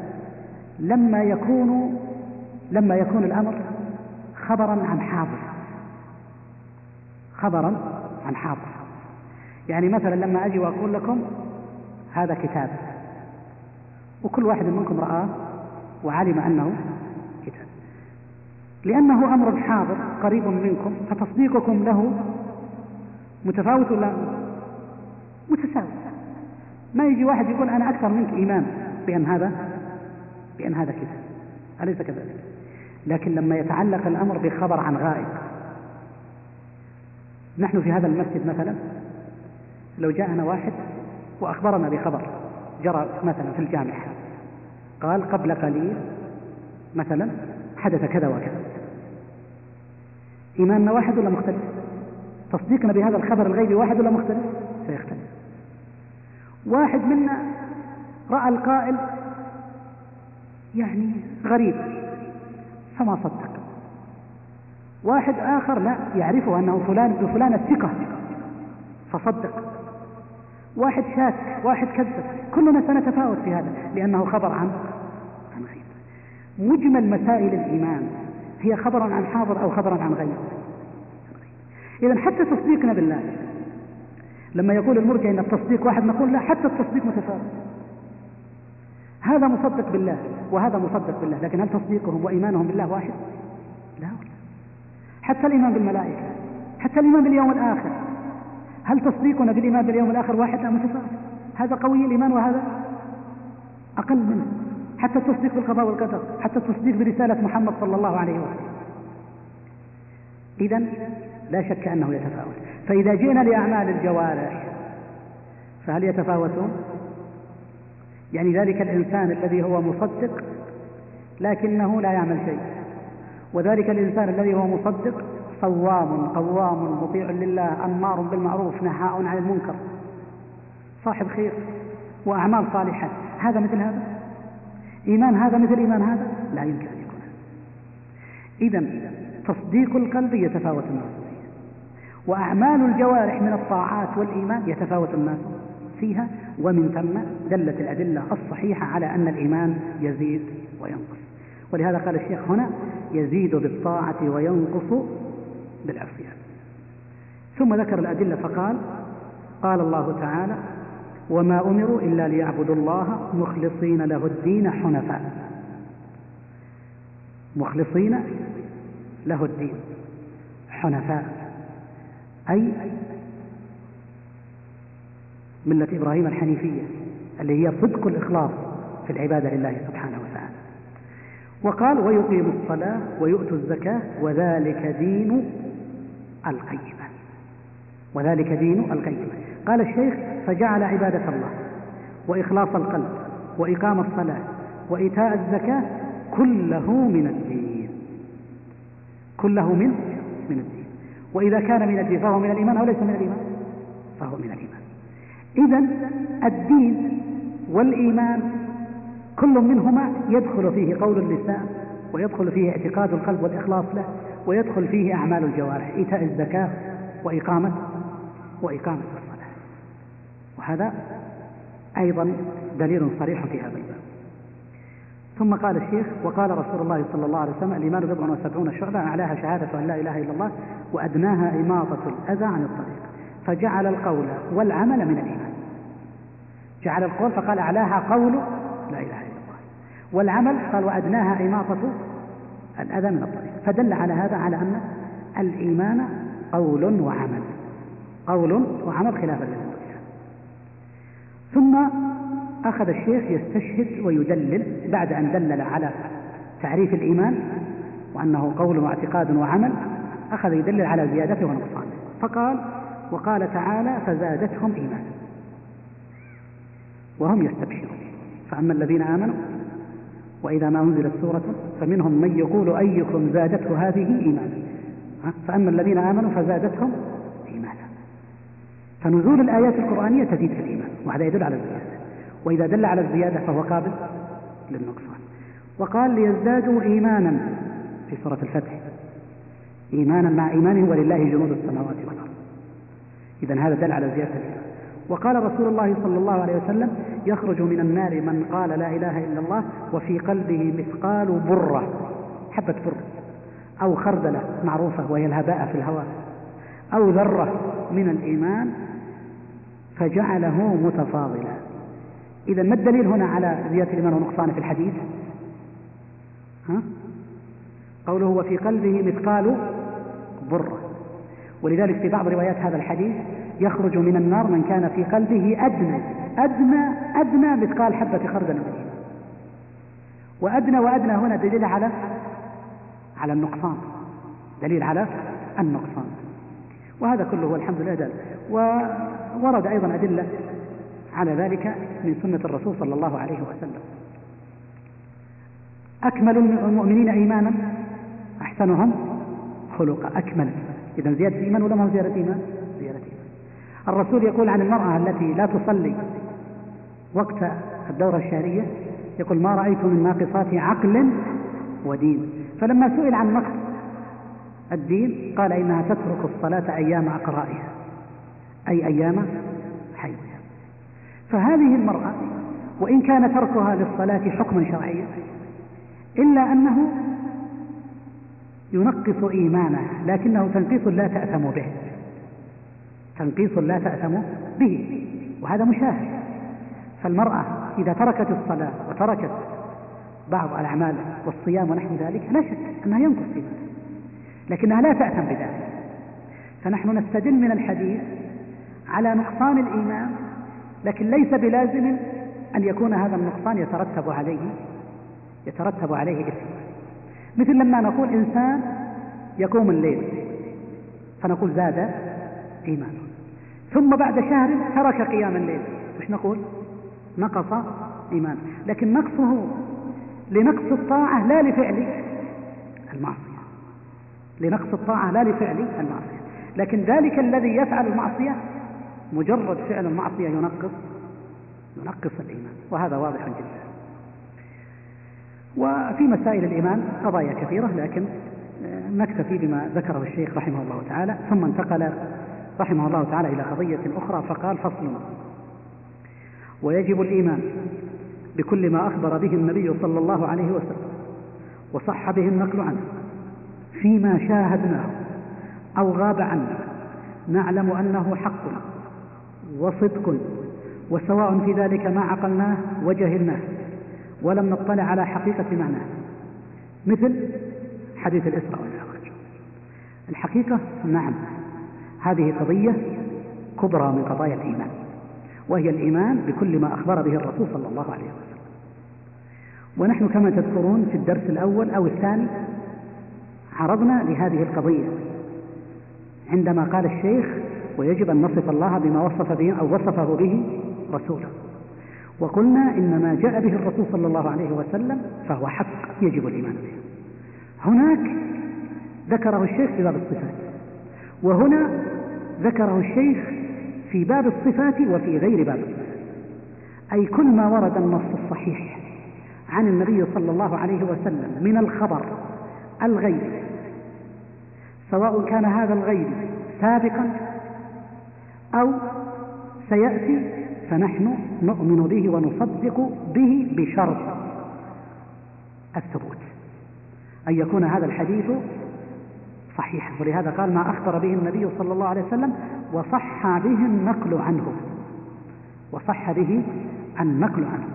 لما يكون لما يكون الأمر خبرا عن حاضر. خبرا عن حاضر. يعني مثلا لما أجي وأقول لكم هذا كتاب وكل واحد منكم رآه وعلم أنه لأنه أمر حاضر قريب منكم فتصديقكم له متفاوت ولا متساوي؟ ما يجي واحد يقول أنا أكثر منك إيمان بأن هذا بأن هذا كتاب أليس كذلك؟ لكن لما يتعلق الأمر بخبر عن غائب نحن في هذا المسجد مثلا لو جاءنا واحد وأخبرنا بخبر جرى مثلا في الجامعة قال قبل قليل مثلا حدث كذا وكذا. إيماننا واحد ولا مختلف؟ تصديقنا بهذا الخبر الغيبي واحد ولا مختلف؟ سيختلف. واحد منا رأى القائل يعني غريب فما صدق. واحد آخر لا يعرفه أنه فلان بفلان الثقة فصدق. واحد شاك واحد كذب. كلنا سنتفاوت في هذا لأنه خبر عن عن غيب. مجمل مسائل الإيمان. هي خبر عن حاضر أو خبر عن غيب إذا حتى تصديقنا بالله لما يقول المرجع إن التصديق واحد نقول لا حتى التصديق متفاوت. هذا مصدق بالله وهذا مصدق بالله لكن هل تصديقهم وإيمانهم بالله واحد؟ لا. حتى الإيمان بالملائكة حتى الإيمان باليوم الآخر هل تصديقنا بالإيمان باليوم الآخر واحد؟ أم متفاوت. هذا قوي الإيمان وهذا أقل منه. حتى التصديق بالقضاء والقدر حتى التصديق برسالة محمد صلى الله عليه وسلم. إذا لا شك أنه يتفاوت. فإذا جئنا لأعمال الجوارح فهل يتفاوتون؟ يعني ذلك الإنسان الذي هو مصدق لكنه لا يعمل شيء وذلك الإنسان الذي هو مصدق صوام قوام مطيع لله أمار بالمعروف نهاء عن المنكر. صاحب خير وأعمال صالحة. هذا مثل هذا؟ إيمان هذا مثل إيمان هذا؟ لا يمكن أن يكون. إذا تصديق القلب يتفاوت الناس. وأعمال الجوارح من الطاعات والإيمان يتفاوت الناس فيها. ومن ثم دلت الأدلة الصحيحة على أن الإيمان يزيد وينقص. ولهذا قال الشيخ هنا يزيد بالطاعة وينقص بالعصيان. ثم ذكر الأدلة فقال قال الله تعالى وما أمروا إلا ليعبدوا الله مخلصين له الدين حنفاء. مخلصين له الدين حنفاء. أي ملة إبراهيم الحنيفية اللي هي صدق الإخلاص في العبادة لله سبحانه وتعالى. وقال ويقيم الصلاة ويؤتوا الزكاة وذلك دين القيمة. وذلك دين القيمة. قال الشيخ فجعل عبادة الله وإخلاص القلب وإقام الصلاة وإيتاء الزكاة كله من الدين. كله من من الدين. وإذا كان من الدين فهو من الإيمان أو ليس من الإيمان؟ فهو من الإيمان. إذا الدين والإيمان كل منهما يدخل فيه قول اللسان ويدخل فيه اعتقاد القلب والإخلاص له ويدخل فيه أعمال الجوارح إيتاء الزكاة وإقامة وإقامة وهذا أيضا دليل صريح في هذا. الباب ثم قال الشيخ وقال رسول الله صلى الله عليه وسلم الإيمان بضع وسبعون شعبة أعلاها شهادة أن لا إله إلا الله وأدناها إماطة الأذى عن الطريق. فجعل القول والعمل من الإيمان. جعل القول فقال أعلاها قول لا إله إلا الله. والعمل قال وأدناها إماطة الأذى من الطريق. فدل على هذا على أن الإيمان قول وعمل. قول وعمل خلافا للدنيا ثم أخذ الشيخ يستشهد ويدلل بعد أن دلل على تعريف الإيمان وأنه قول واعتقاد وعمل أخذ يدلل على زيادته ونقصانه. فقال وقال تعالى فزادتهم إيمانا. وهم يستبشرون. فأما الذين آمنوا وإذا ما أنزلت سورة فمنهم من يقول أيكم زادته هذه إيمانا؟ فأما الذين آمنوا فزادتهم إيمانا. فنزول الآيات القرآنية تزيد في الإيمان. وهذا يدل على الزيادة. وإذا دل على الزيادة فهو قابل للنقصان. وقال ليزدادوا إيمانا في سورة الفتح. إيمانا مع إيمانهم ولله جنود السماوات والأرض. إذا هذا دل على زيادة الإيمان. وقال رسول الله صلى الله عليه وسلم يخرج من النار من قال لا إله إلا الله وفي قلبه مثقال برة حبة بر أو خردلة معروفة وهي الهباء في الهواء. أو ذرة من الإيمان فجعله متفاضلا. إذا ما الدليل هنا على زيادة الإيمان ونقصانه في الحديث؟ ها؟ قوله وفي قلبه مثقال برة ولذلك في بعض روايات هذا الحديث يخرج من النار من كان في قلبه أدنى أدنى أدنى مثقال حبة خردل وأدنى وأدنى هنا دليل على على النقصان. دليل على النقصان. وهذا كله والحمد لله. دل وورد أيضا أدلة على ذلك من سنة الرسول صلى الله عليه وسلم. أكمل المؤمنين إيمانا أحسنهم خلقا. أكمل. إذا زيادة إيمان ولا ما زيادة إيمان؟ زيادة إيمان الرسول يقول عن المرأة التي لا تصلي وقت الدورة الشهرية يقول ما رأيت من ناقصات عقل ودين. فلما سئل عن نقص الدين قال إنها تترك الصلاة أيام أقرائها. أي أيام حيضها فهذه المرأة وإن كان تركها للصلاة حكما شرعيا إلا أنه ينقص إيمانه لكنه تنقيص لا تأثم به. تنقيص لا تأثم به وهذا مشاهد. فالمرأة إذا تركت الصلاة وتركت بعض الأعمال والصيام ونحو ذلك لا شك أنها ينقص إيمانها لكنها لا تأثم بذلك. فنحن نستدل من الحديث على نقصان الإيمان لكن ليس بلازم أن يكون هذا النقصان يترتب عليه يترتب عليه إثم. مثل لما نقول إنسان يقوم الليل فنقول زاد إيمانه. ثم بعد شهر ترك قيام الليل وش نقول؟ نقص إيمانه. لكن نقصه لنقص الطاعة لا لفعل المعصية. لنقص الطاعة لا لفعل المعصية. لكن ذلك الذي يفعل المعصية مجرد فعل المعصية ينقص ينقص الإيمان وهذا واضح جدا. وفي مسائل الإيمان قضايا كثيرة لكن آه، نكتفي بما ذكره الشيخ رحمه الله تعالى. ثم انتقل رحمه الله تعالى إلى قضية أخرى فقال فصل. ويجب الإيمان بكل ما أخبر به النبي صلى الله عليه وسلم وصح به النقل عنه فيما شاهدناه أو غاب عنا نعلم أنه حق وصدق وسواء في ذلك ما عقلناه وجهلناه ولم نطلع على حقيقة معناه. مثل حديث الإسراء والمعراج. الحقيقة نعم هذه قضية كبرى من قضايا الإيمان وهي الإيمان بكل ما أخبر به الرسول صلى الله عليه وسلم. ونحن كما تذكرون في الدرس الأول أو الثاني عرضنا لهذه القضية عندما قال الشيخ ويجب أن نصف الله بما وصف به أو وصفه به رسوله. وقلنا إن ما جاء به الرسول صلى الله عليه وسلم فهو حق يجب الإيمان به. هناك ذكره الشيخ في باب الصفات وهنا ذكره الشيخ في باب الصفات وفي غير باب الصفات. أي كل ما ورد النص الصحيح عن النبي صلى الله عليه وسلم من الخبر الغيب سواء كان هذا الغيب سابقا أو سيأتي فنحن نؤمن به ونصدق به بشرط الثبوت. أن يكون هذا الحديث صحيحا ولهذا قال ما أخبر به النبي صلى الله عليه وسلم وصح به النقل عنه. وصح به النقل عنه.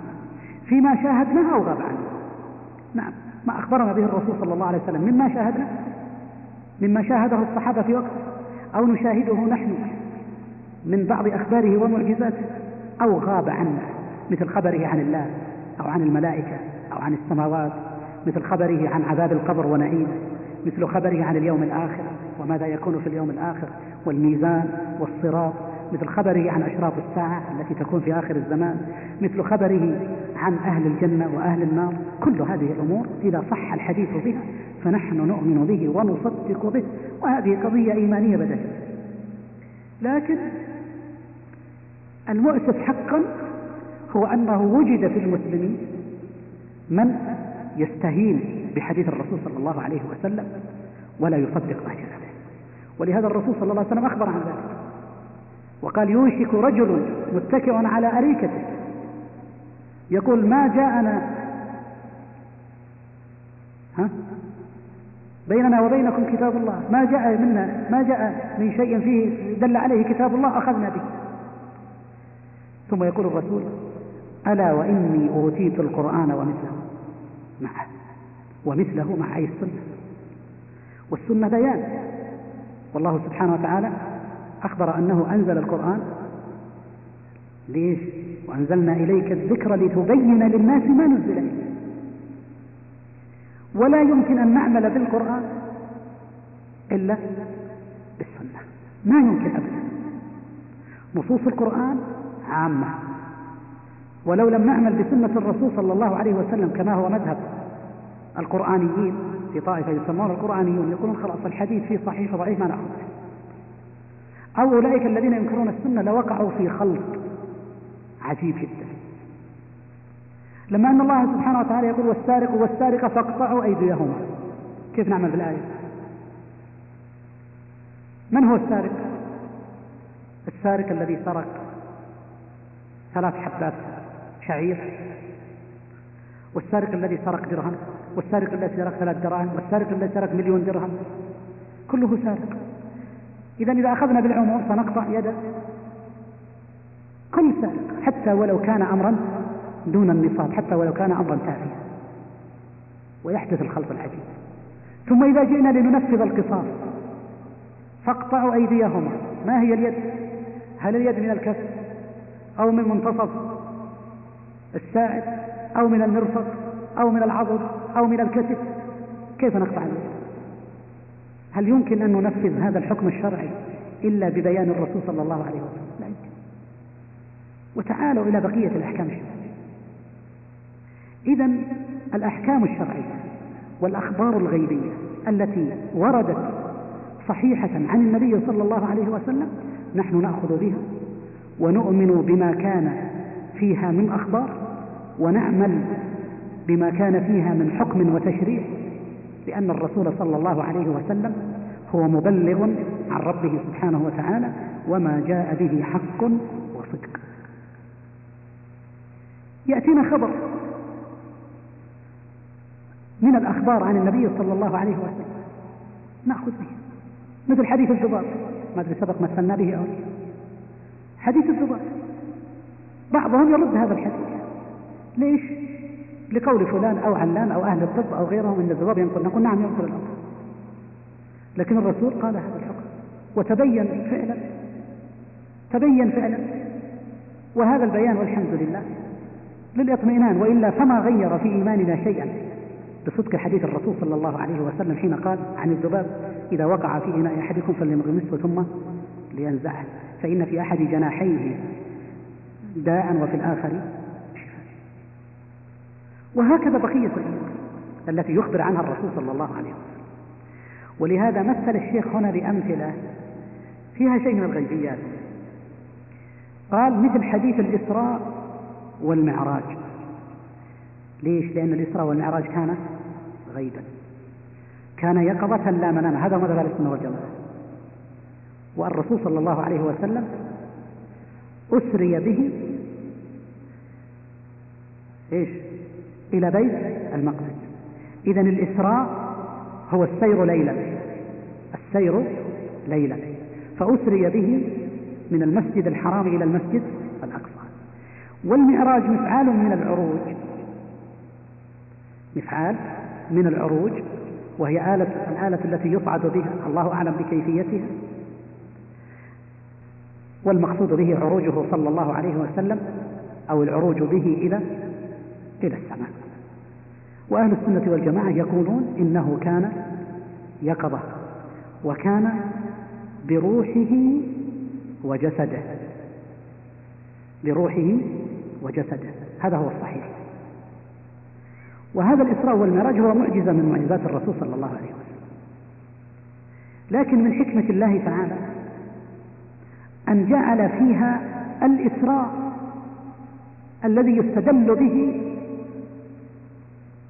فيما شاهدناه أو غاب عنه. نعم. ما أخبرنا به الرسول صلى الله عليه وسلم. مما شاهدنا؟ مما شاهده الصحابة في وقت. أو نشاهده نحن. من بعض أخباره ومعجزاته أو غاب عنا مثل خبره عن الله أو عن الملائكة أو عن السماوات مثل خبره عن عذاب القبر ونعيمه مثل خبره عن اليوم الآخر وماذا يكون في اليوم الآخر والميزان والصراط مثل خبره عن أشراط الساعة التي تكون في آخر الزمان مثل خبره عن أهل الجنة وأهل النار. كل هذه الأمور إذا صح الحديث بها فنحن نؤمن به ونصدق به وهذه قضية إيمانية بدأت. لكن المؤسف حقا هو أنه وجد في المسلمين من يستهين بحديث الرسول صلى الله عليه وسلم ولا يصدق ما جاء به ولهذا الرسول صلى الله عليه وسلم أخبر عن ذلك. وقال يوشك رجل متكئ على أريكته. يقول ما جاءنا ها؟ بيننا وبينكم كتاب الله. ما جاء منا ما جاء من شيء فيه دل عليه كتاب الله أخذنا به. ثم يقول الرسول ألا وإني أوتيت القرآن ومثله. معه ومثله مع أي السنة؟ والسنة بيان. والله سبحانه وتعالى أخبر أنه أنزل القرآن. ليش؟ وأنزلنا إليك الذكر لتبين للناس ما نزل إليه ولا يمكن أن نعمل بالقرآن إلا بالسنة. ما يمكن أبدا. نصوص القرآن عامة. ولو لم نعمل بسنة الرسول صلى الله عليه وسلم كما هو مذهب القرآنيين في طائفة يسمون القرآنيون يقولون خلاص الحديث فيه صحيح وضعيف ما نأخذ أو أولئك الذين ينكرون السنة لوقعوا في خلط عجيب جدا. لما أن الله سبحانه وتعالى يقول والسارق والسارقة فاقطعوا أيديهما. كيف نعمل بالآية؟ من هو السارق؟ السارق الذي سرق ثلاث حبات شعير والسارق الذي سرق درهم والسارق الذي سرق ثلاث دراهم والسارق الذي سرق مليون درهم كله سارق. إذا إذا أخذنا بالعموم سنقطع يد كل سارق حتى ولو كان أمرا دون النصاب حتى ولو كان أمرا تافها. ويحدث الخلط العجيب. ثم إذا جئنا لننفذ القصاص فاقطعوا أيديهما. ما هي اليد؟ هل اليد من الكف؟ أو من منتصف الساعد أو من المرفق أو من العضد أو من الكتف كيف نقطع اليد هل يمكن أن ننفذ هذا الحكم الشرعي إلا ببيان الرسول صلى الله عليه وسلم؟ لا يمكن. وتعالوا إلى بقية الأحكام الشرعية. إذا الأحكام الشرعية والأخبار الغيبية التي وردت صحيحة عن النبي صلى الله عليه وسلم نحن نأخذ بها. ونؤمن بما كان فيها من أخبار ونعمل بما كان فيها من حكم وتشريع لأن الرسول صلى الله عليه وسلم هو مبلغ عن ربه سبحانه وتعالى وما جاء به حق وصدق. يأتينا خبر من الأخبار عن النبي صلى الله عليه وسلم. نأخذ به مثل حديث الذباب ما أدري سبق مثلنا به أو حديث الذباب بعضهم يرد هذا الحديث. ليش؟ لقول فلان أو علان أو أهل الطب أو غيرهم أن الذباب ينقل نقول نعم ينقل الأمر. لكن الرسول قال هذا الحكم. وتبين فعلا. تبين فعلا. وهذا البيان والحمد لله للاطمئنان. وإلا فما غير في إيماننا شيئا. بصدق حديث الرسول صلى الله عليه وسلم حين قال عن الذباب إذا وقع في إناء أحدكم فليغمسه ثم لينزعه. فإن في أحد جناحيه داء وفي الآخر شفاء وهكذا بقية الأمور التي يخبر عنها الرسول صلى الله عليه وسلم. ولهذا مثل الشيخ هنا بأمثلة فيها شيء من الغيبيات. قال مثل حديث الإسراء والمعراج. ليش؟ لأن الإسراء والمعراج كان غيبا. كان يقظة لا منام هذا مذهب السنة والجماعة؟ والرسول صلى الله عليه وسلم أسري به إيش؟ إلى بيت المقدس. إذا الإسراء هو السير ليلا السير ليلا فأسري به من المسجد الحرام إلى المسجد الأقصى. والمعراج مفعال من العروج. مفعال من العروج وهي آلة الآلة التي يصعد بها الله أعلم بكيفيتها. والمقصود به عروجه صلى الله عليه وسلم أو العروج به إلى إلى السماء. وأهل السنة والجماعة يقولون إنه كان يقظة وكان بروحه وجسده بروحه وجسده. هذا هو الصحيح. وهذا الإسراء والمعراج هو معجزة من معجزات الرسول صلى الله عليه وسلم. لكن من حكمة الله تعالى أن جعل فيها الإسراء الذي يستدل به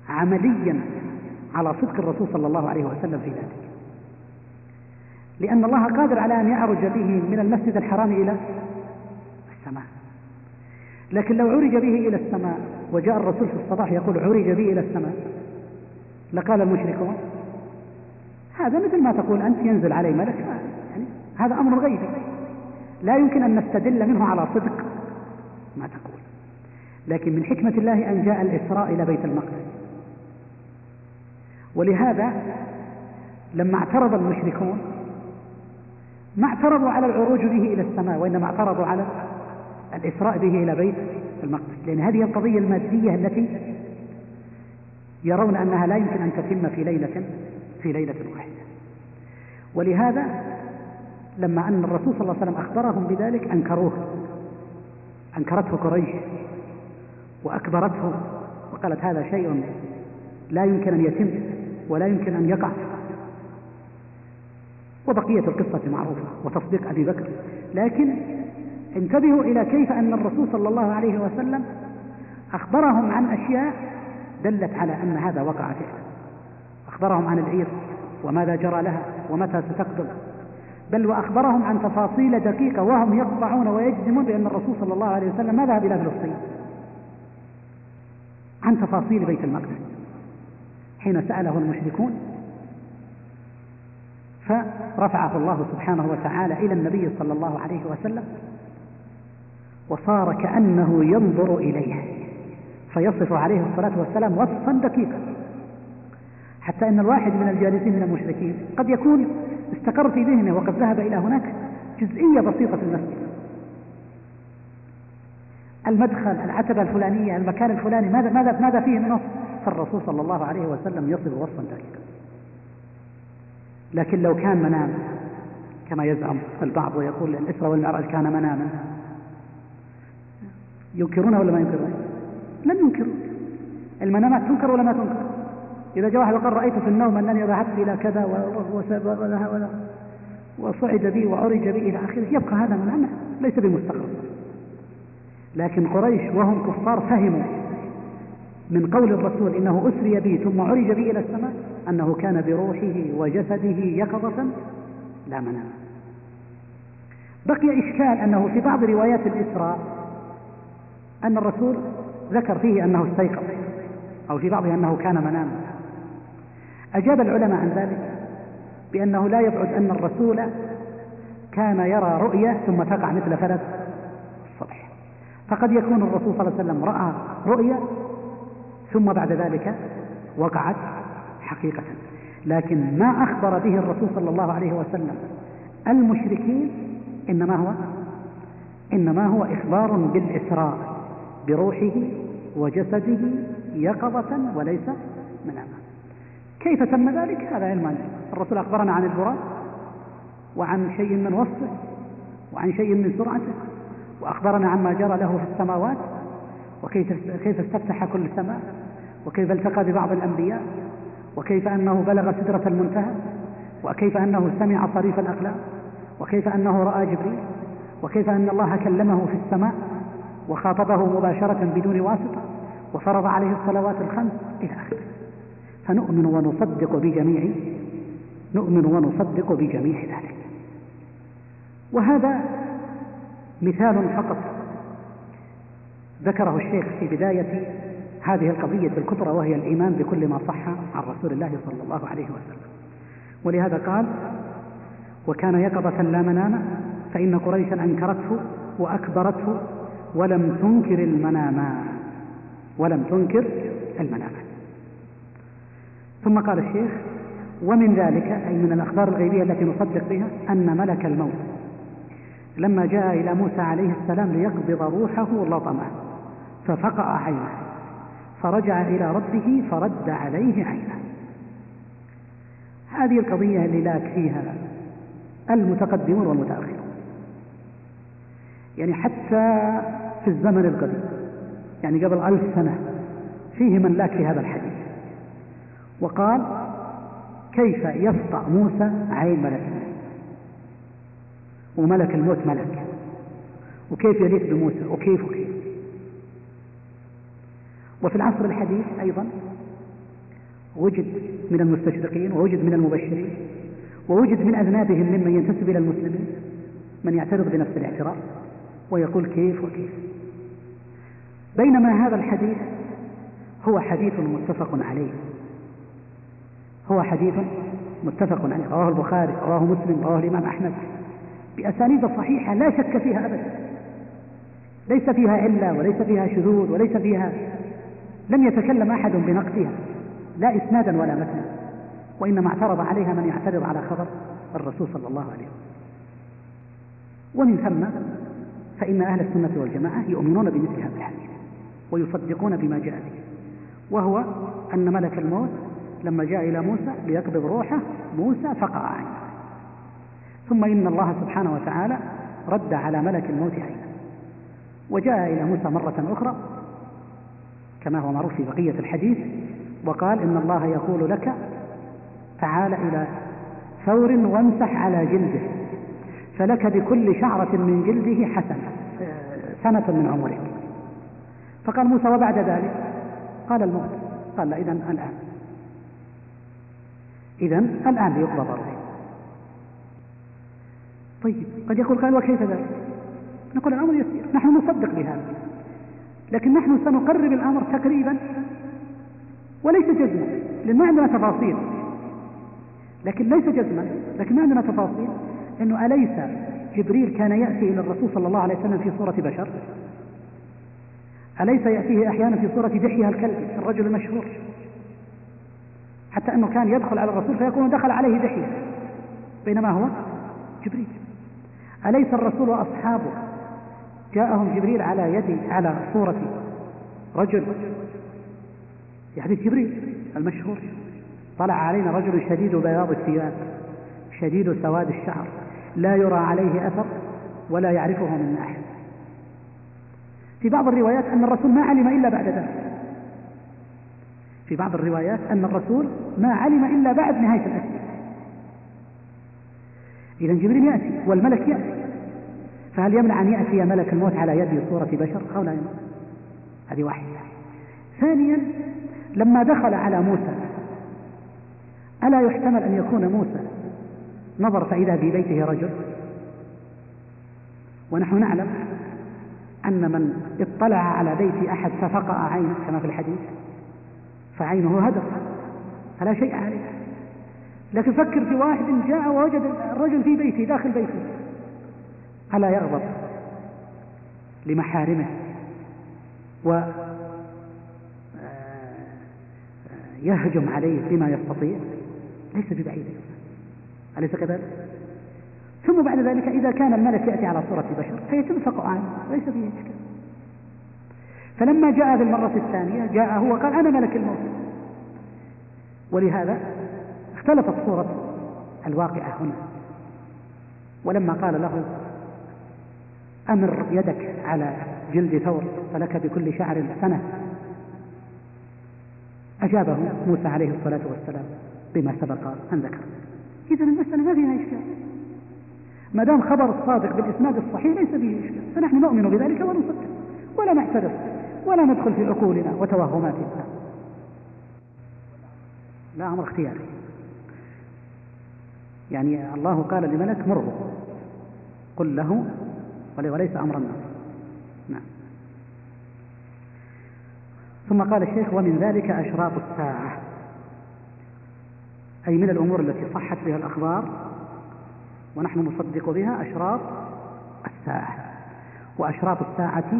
عمليا على صدق الرسول صلى الله عليه وسلم في ذلك. لأن الله قادر على أن يعرج به من المسجد الحرام إلى لكن لو عرج به إلى السماء وجاء الرسول في الصباح يقول عرج به إلى السماء لقال المشركون هذا مثل ما تقول أنت ينزل علي ملك يعني هذا أمر غيبي. لا يمكن أن نستدل منه على صدق ما تقول. لكن من حكمة الله أن جاء الإسراء إلى بيت المقدس. ولهذا لما اعترض المشركون ما اعترضوا على العروج به إلى السماء وإنما اعترضوا على الإسراء به إلى بيت المقدس. لأن هذه القضية المادية التي يرون أنها لا يمكن أن تتم في ليلة في ليلة واحدة. ولهذا لما أن الرسول صلى الله عليه وسلم أخبرهم بذلك أنكروه. أنكرته قريش. وأكبرته. وقالت هذا شيء لا يمكن أن يتم ولا يمكن أن يقع. وبقية القصة معروفة وتصديق أبي بكر. لكن انتبهوا إلى كيف أن الرسول صلى الله عليه وسلم أخبرهم عن أشياء دلت على أن هذا وقع فعلا أخبرهم عن العير وماذا جرى لها ومتى ستقدم بل وأخبرهم عن تفاصيل دقيقة وهم يقطعون ويجزمون بأن الرسول صلى الله عليه وسلم ما ذهب إلى فلسطين عن تفاصيل بيت المقدس. حين سأله المشركون فرفعه الله سبحانه وتعالى إلى النبي صلى الله عليه وسلم وصار كأنه ينظر إليه فيصف عليه الصلاة والسلام وصفا دقيقا حتى أن الواحد من الجالسين من المشركين قد يكون استقر في ذهنه وقد ذهب إلى هناك جزئية بسيطة في المسجد. المدخل العتبة الفلانية المكان الفلاني ماذا ماذا ماذا فيه من وصف فالرسول صلى الله عليه وسلم يصف وصفا دقيقا لكن لو كان منام كما يزعم البعض ويقول الإسراء والمعراج كان مناما. ينكرونه ولا ما ينكرون لم ينكروا. المنامات تنكر ولا ما تنكر؟ إذا جاء واحد وقال رأيت في النوم أنني ذهبت إلى كذا وصعد بي وعرج بي إلى آخره. يبقى هذا منام ليس بمستقر. لكن قريش وهم كفار فهموا من قول الرسول إنه أسري بي ثم عرج بي إلى السماء أنه كان بروحه وجسده يقظة لا منام. بقي إشكال أنه في بعض روايات الإسراء أن الرسول ذكر فيه أنه استيقظ أو في بعضها أنه كان مناما أجاب العلماء عن ذلك بأنه لا يبعد أن الرسول كان يرى رؤية ثم تقع مثل فلك الصبح فقد يكون الرسول صلى الله عليه وسلم رأى رؤية ثم بعد ذلك وقعت حقيقة. لكن ما أخبر به الرسول صلى الله عليه وسلم المشركين إنما هو إنما هو إخبار بالإسراء بروحه وجسده يقظة وليس مناما كيف تم ذلك؟ هذا علم الرسول أخبرنا عن البراق وعن شيء من وصفه وعن شيء من سرعته وأخبرنا عما جرى له في السماوات وكيف كيف استفتح كل سماء وكيف التقى ببعض الأنبياء وكيف أنه بلغ سدرة المنتهى وكيف أنه سمع صريف الأقلام وكيف أنه رأى جبريل وكيف أن الله كلمه في السماء وخاطبه مباشرة بدون واسطة وفرض عليه الصلوات الخمس إلى آخره. فنؤمن ونصدق بجميع نؤمن ونصدق بجميع ذلك. وهذا مثال فقط ذكره الشيخ في بداية هذه القضية الكبرى وهي الإيمان بكل ما صح عن رسول الله صلى الله عليه وسلم. ولهذا قال وكان يقظة لا منام فإن قريشا أنكرته وأكبرته ولم تنكر المنام ولم تنكر المنام ثم قال الشيخ ومن ذلك أي من الأخبار الغيبية التي نصدق بها أن ملك الموت لما جاء إلى موسى عليه السلام ليقبض روحه لطمه ففقع عينه فرجع إلى ربه فرد عليه عينه. هذه القضية اللي لاك فيها المتقدمون والمتأخرون. يعني حتى في الزمن القديم يعني قبل ألف سنة فيه من لاك في هذا الحديث. وقال كيف يسطع موسى عين ملك الموت؟ وملك الموت ملك. وكيف يليق بموسى؟ وكيف وكيف؟ وفي العصر الحديث أيضا وجد من المستشرقين ووجد من المبشرين ووجد من أذنابهم ممن ينتسب إلى المسلمين من يعترض بنفس الاعتراض ويقول كيف وكيف. بينما هذا الحديث هو حديث متفق عليه. هو حديث متفق عليه. رواه البخاري رواه مسلم رواه الإمام أحمد. بأسانيد صحيحة لا شك فيها أبدا. ليس فيها علة وليس فيها شذوذ وليس فيها لم يتكلم أحد بنقدها لا إسنادا ولا متنا وإنما اعترض عليها من يعترض على خبر الرسول صلى الله عليه وسلم. ومن ثم فإن أهل السنة والجماعة يؤمنون بمثل هذا الحديث ويصدقون بما جاء به وهو أن ملك الموت لما جاء إلى موسى ليقبض روحه موسى فقع. عينه ثم إن الله سبحانه وتعالى رد على ملك الموت عينه وجاء إلى موسى مرة أخرى كما هو معروف في بقية الحديث وقال إن الله يقول لك تعال إلى ثور وامسح على جلده فلك بكل شعرة من جلده حسنة سنة من عمرك. فقال موسى وبعد ذلك؟ قال الموت. قال إذن الآن. إذا الآن ليقبض روحي طيب قد يقول قال وكيف ذلك؟ نقول الأمر يسير نحن نصدق بهذا. لكن نحن سنقرب الأمر تقريبا وليس جزما لأن ما عندنا تفاصيل. لكن ليس جزما لكن ما عندنا تفاصيل أنه أليس جبريل كان يأتي إلى الرسول صلى الله عليه وسلم في صورة بشر؟ أليس يأتيه أحيانا في صورة دحية الكلب الرجل المشهور؟ حتى أنه كان يدخل على الرسول فيكون دخل عليه دحية بينما هو جبريل. أليس الرسول وأصحابه جاءهم جبريل على يد على صورة رجل. في حديث جبريل المشهور. طلع علينا رجل شديد بياض الثياب شديد سواد الشعر. لا يرى عليه أثر ولا يعرفه من أحد. في بعض الروايات أن الرسول ما علم إلا بعد ذلك. في بعض الروايات أن الرسول ما علم إلا بعد نهاية الأسئلة. إذا جبريل يأتي والملك يأتي. فهل يمنع أن يأتي ملك الموت على يد صورة بشر؟ أو لا يمنع. هذه واحدة. ثانيا لما دخل على موسى ألا يحتمل أن يكون موسى؟ نظر فإذا في بيته رجل. ونحن نعلم أن من اطلع على بيت أحد ففقأ عينه كما في الحديث. فعينه هدر فلا شيء عليه. لكن فكر في واحد جاء ووجد الرجل في بيته داخل بيته. ألا يغضب؟ لمحارمه. و آه، يهجم عليه بما يستطيع. ليس ببعيد. أليس كذلك؟ ثم بعد ذلك إذا كان الملك يأتي على صورة بشر فيتم فقع عنه. ليس فيه إشكال. فلما جاء في المرة الثانية جاء هو قال أنا ملك الموت. ولهذا اختلفت صورة الواقعة هنا. ولما قال له أمر يدك على جلد ثور فلك بكل شعر سنة أجابه موسى عليه الصلاة والسلام بما سبق أن ذكر. إذا المسألة ما فيها إشكال. ما دام خبر الصادق بالإسناد الصحيح ليس به إشكال. فنحن نؤمن بذلك ونصدق. ولا نعترض ولا ندخل في عقولنا وتوهماتنا. لا أمر اختياري يعني الله قال لملك مره قل له وليس أمر الناس. نعم. ثم قال الشيخ ومن ذلك أشراط الساعة. أي من الأمور التي صحت بها الأخبار ونحن نصدق بها أشراط الساعة. وأشراط الساعة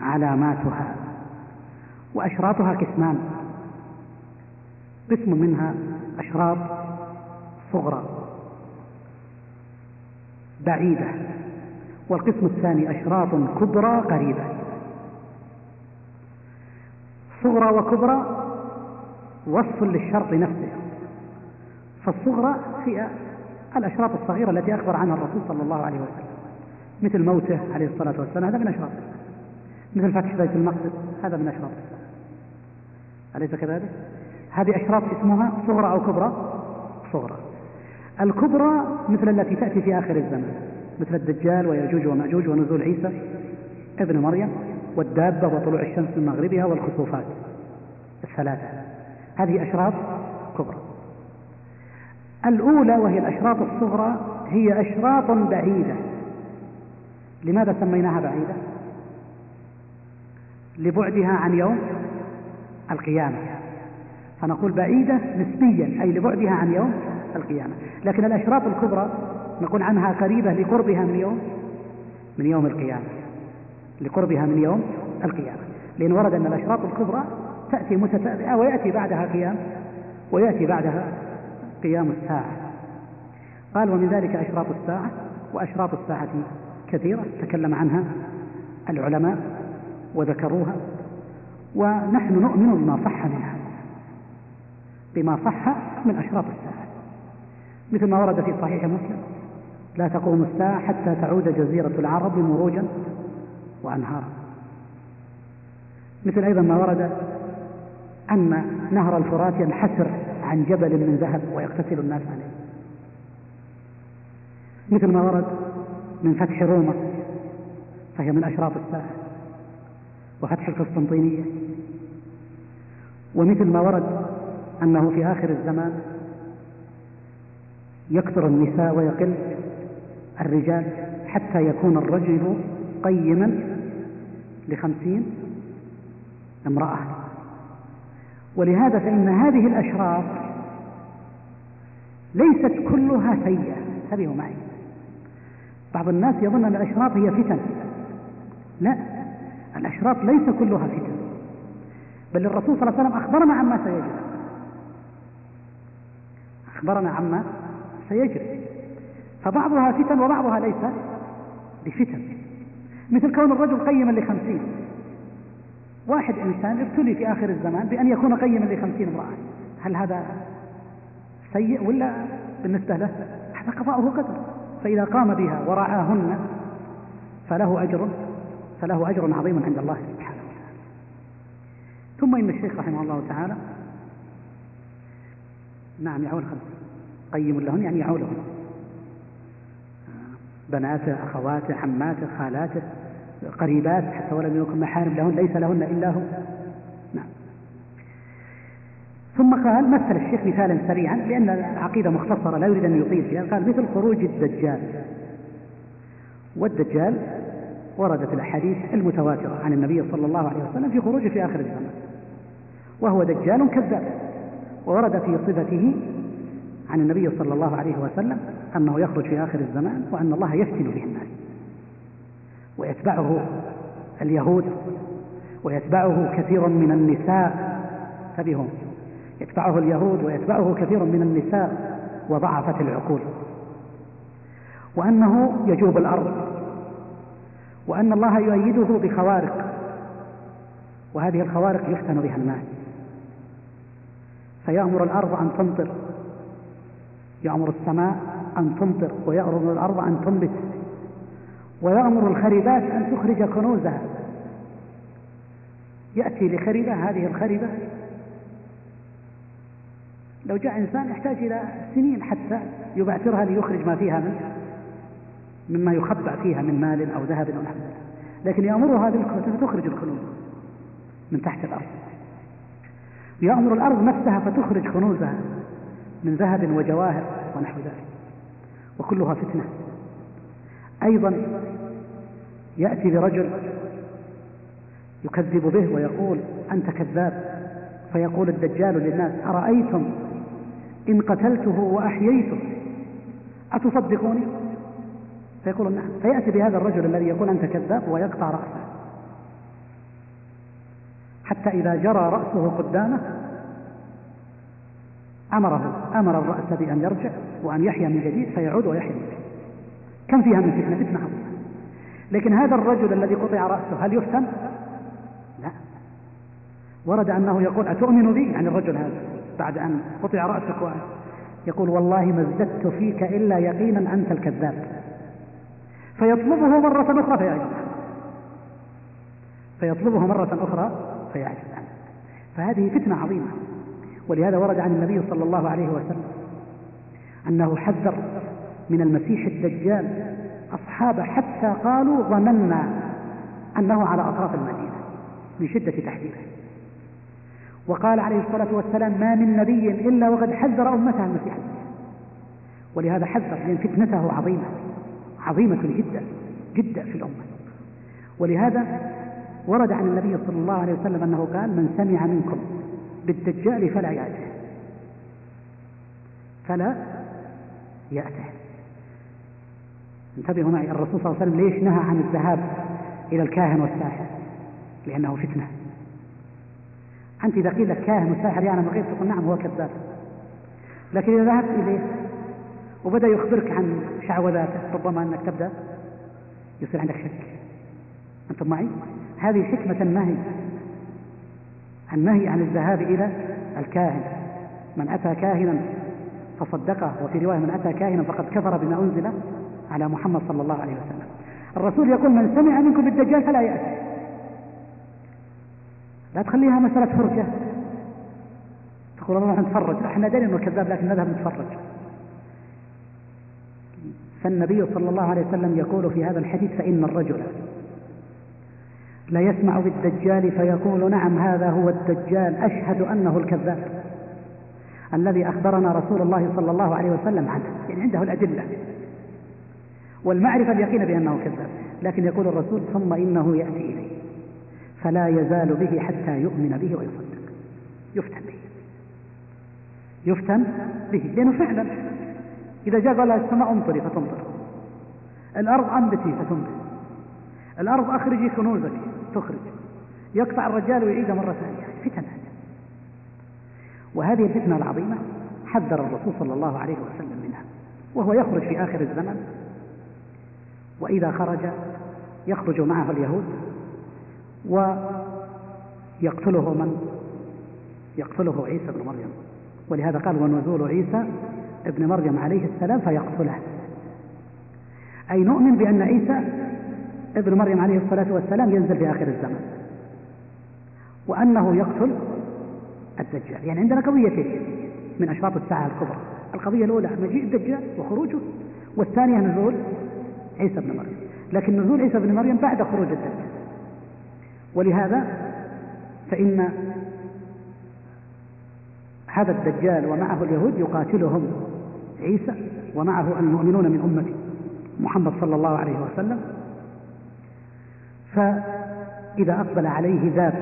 علاماتها. وأشراطها قسمان قسم منها أشراط صغرى بعيدة والقسم الثاني أشراط كبرى قريبة. صغرى وكبرى وصف للشرط نفسه. فالصغرى هي الأشراط الصغيرة التي أخبر عنها الرسول صلى الله عليه وسلم. مثل موته عليه الصلاة والسلام هذا من أشراط مثل فتح بيت المقدس هذا من أشراط أليس كذلك؟ هذه أشراط اسمها صغرى أو كبرى؟ صغرى. الكبرى مثل التي تأتي في آخر الزمن مثل الدجال ويأجوج ومأجوج ونزول عيسى ابن مريم والدابة وطلوع الشمس من مغربها والخسوفات الثلاثة. هذه أشراط كبرى. الأولى وهي الأشراط الصغرى هي أشراط بعيدة. لماذا سميناها بعيدة؟ لبعدها عن يوم القيامة. فنقول بعيدة نسبيا أي لبعدها عن يوم القيامة. لكن الأشراط الكبرى نقول عنها قريبة لقربها من يوم من يوم القيامة. لقربها من يوم القيامة. لأن ورد أن الأشراط الكبرى تأتي متتابعة ويأتي بعدها قيام ويأتي بعدها قيام الساعة. قال ومن ذلك أشراط الساعة وأشراط الساعة كثيرة. تكلم عنها العلماء وذكروها. ونحن نؤمن بما صح منها. بما صح من أشراط الساعة مثل ما ورد في صحيح مسلم لا تقوم الساعة حتى تعود جزيرة العرب مروجا وأنهارا. مثل أيضا ما ورد أن نهر الفرات ينحسر عن جبل من ذهب ويقتتل الناس عليه. مثل ما ورد من فتح روما فهي من أشراط الساعة وفتح القسطنطينية. ومثل ما ورد أنه في آخر الزمان يكثر النساء ويقل الرجال حتى يكون الرجل قيما لخمسين امرأة. ولهذا فإن هذه الأشراط ليست كلها سيئة. انتبهوا معي. بعض الناس يظن أن الأشراط هي فتن. لا الأشراط ليس كلها فتن. بل الرسول صلى الله عليه وسلم أخبرنا عما سيجري. أخبرنا عما سيجري. فبعضها فتن وبعضها ليس بفتن. مثل كون الرجل قيما لخمسين. واحد إنسان ابتلي في آخر الزمان بأن يكون قيما لخمسين امرأة. هل هذا سيء ولا بالنسبة له؟ هذا قضاؤه قدر. فإذا قام بها ورعاهن فله أجر فله أجر عظيم عند الله سبحانه وتعالى. ثم إن الشيخ رحمه الله تعالى نعم يعول خمس قيم لهن يعني يعولهن بناته أخواته عماته خالاته قريبات حتى ولم يكن محارم لهن ليس لهن إلا هو. نعم. ثم قال مثل الشيخ مثالا سريعا لأن العقيدة مختصرة لا يريد أن يطيل فيها. قال مثل خروج الدجال. والدجال وردت الأحاديث المتواترة عن النبي صلى الله عليه وسلم في خروجه في آخر الزمان. وهو دجال كذاب. وورد في صفته عن النبي صلى الله عليه وسلم أنه يخرج في آخر الزمان وأن الله يفتن به الناس. ويتبعه اليهود ويتبعه كثير من النساء. انتبهوا يتبعه اليهود ويتبعه كثير من النساء وضعفت العقول. وأنه يجوب الأرض. وأن الله يؤيده بخوارق. وهذه الخوارق يفتن بها الناس. فيأمر الأرض أن تمطر. يأمر السماء أن تمطر ويأمر الأرض أن تنبت. ويأمر الخريبات أن تخرج كنوزها. يأتي لخريبة هذه الخريبة. لو جاء إنسان يحتاج إلى سنين حتى يبعثرها ليخرج ما فيها من مما يخبأ فيها من مال أو ذهب أو نحو لكن يأمرها بالكنوز فتخرج الكنوز من تحت الأرض. يأمر الأرض نفسها فتخرج كنوزها من ذهب وجواهر ونحو ذلك. وكلها فتنة. أيضا يأتي برجل يكذب به ويقول أنت كذاب. فيقول الدجال للناس أرأيتم إن قتلته وأحييته؟ أتصدقوني؟ فيقول نعم. فيأتي بهذا الرجل الذي يقول أنت كذاب. ويقطع رأسه. حتى إذا جرى رأسه قدامه أمره أمر الرأس بأن يرجع وأن يحيا من جديد فيعود ويحيا من جديد. كم فيها من فتنة؟ فتنة عظيمة لكن هذا الرجل الذي قطع رأسه هل يفتن؟ لا. ورد أنه يقول أتؤمن بي؟ يعني الرجل هذا بعد أن قطع رأسك يقول والله ما ازددت فيك إلا يقينا أنت الكذاب. فيطلبه مرة أخرى عنه فيطلبه مرة أخرى فيعجز عنه فهذه فتنة عظيمة. ولهذا ورد عن النبي صلى الله عليه وسلم أنه حذر من المسيح الدجال. أصحابه حتى قالوا ظننا أنه على أطراف المدينة من شدة تحذيره. وقال عليه الصلاة والسلام ما من نبي إلا وقد حذر أمته المسيح. ولهذا حذر لأن فتنته عظيمة عظيمة جدا جدا في الأمة. ولهذا ورد عن النبي صلى الله عليه وسلم أنه قال من سمع منكم بالدجال فلا يأته فلا يأته انتبهوا معي الرسول صلى الله عليه وسلم ليش نهى عن الذهاب إلى الكاهن والساحر؟ لأنه فتنة. أنت إذا قيل لك كاهن وساحر يعلم الغيب تقول نعم هو كذاب. لكن إذا ذهبت إليه وبدأ يخبرك عن شعوذاته ربما أنك تبدأ يصير عندك شك. أنتم معي؟ هذه حكمة النهي. النهي عن الذهاب إلى الكاهن. من أتى كاهنا فصدقه وفي رواية من أتى كاهنا فقد كفر بما أنزل على محمد صلى الله عليه وسلم. الرسول يقول من سمع منكم بالدجال فلا يأتي لا تخليها مسألة فرجة. تقول الله نتفرج. إحنا دارين إنه كذاب لكن نذهب نتفرج. فالنبي صلى الله عليه وسلم يقول في هذا الحديث فإن الرجل لا يسمع بالدجال فيقول نعم هذا هو الدجال أشهد أنه الكذاب. الذي أخبرنا رسول الله صلى الله عليه وسلم عنه يعني عنده الأدلة. والمعرفة اليقين بأنه كذاب. لكن يقول الرسول ثم إنه يأتي إليه. فلا يزال به حتى يؤمن به ويصدق. يفتن به. يفتن به. لأنه فعلا. إذا جاء قال السماء امطري فتمطر الأرض أنبتي فتنبت. الأرض أخرجي كنوزك تخرج. يقطع الرجال ويعيد مرة ثانية. فتن وهذه الفتنة العظيمة حذر الرسول صلى الله عليه وسلم منها وهو يخرج في آخر الزمن. وإذا خرج يخرج معه اليهود ويقتله من؟ يقتله عيسى بن مريم. ولهذا قال ونزول عيسى ابن مريم عليه السلام فيقتله. أي نؤمن بأن عيسى ابن مريم عليه الصلاة والسلام ينزل في آخر الزمن. وأنه يقتل الدجال. يعني عندنا قضيتين من أشراط الساعة الكبرى. القضية الأولى مجيء الدجال وخروجه والثانية نزول عيسى بن مريم. لكن نزول عيسى بن مريم بعد خروج الدجال. ولهذا فإن هذا الدجال ومعه اليهود يقاتلهم عيسى ومعه المؤمنون من أمة محمد صلى الله عليه وسلم. فإذا أقبل عليه ذات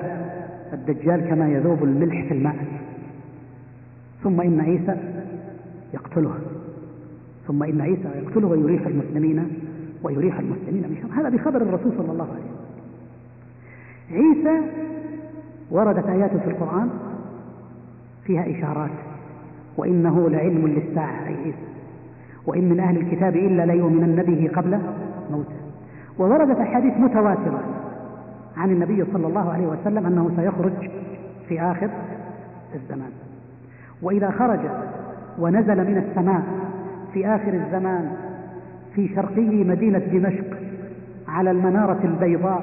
الدجال كما يذوب الملح في الماء. ثم إن عيسى يقتله. ثم إن عيسى يقتله ويريح المسلمين ويريح المسلمين من شر. هذا بخبر الرسول صلى الله عليه وسلم. عيسى وردت آيات في القرآن فيها إشارات. وإنه لعلم للساعة أي عيسى. وإن من أهل الكتاب إلا ليؤمنن به قبل موته. ووردت أحاديث متواترة عن النبي صلى الله عليه وسلم أنه سيخرج في آخر الزمان. وإذا خرج ونزل من السماء في آخر الزمان في شرقي مدينة دمشق على المنارة البيضاء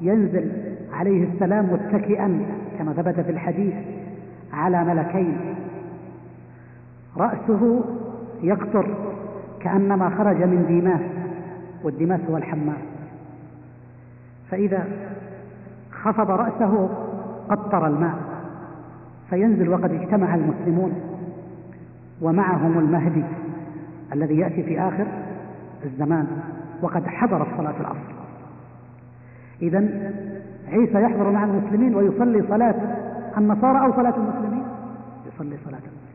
ينزل عليه السلام متكئا كما ثبت في الحديث على ملكين. رأسه يقطر كأنما خرج من ديماس والدماس هو الحمام فإذا خفض رأسه قطر الماء فينزل وقد اجتمع المسلمون ومعهم المهدي الذي يأتي في آخر الزمان وقد حضرت صلاة العصر. إذا عيسى يحضر مع المسلمين ويصلي صلاة النصارى أو صلاة المسلمين؟ يصلي صلاة المسلمين.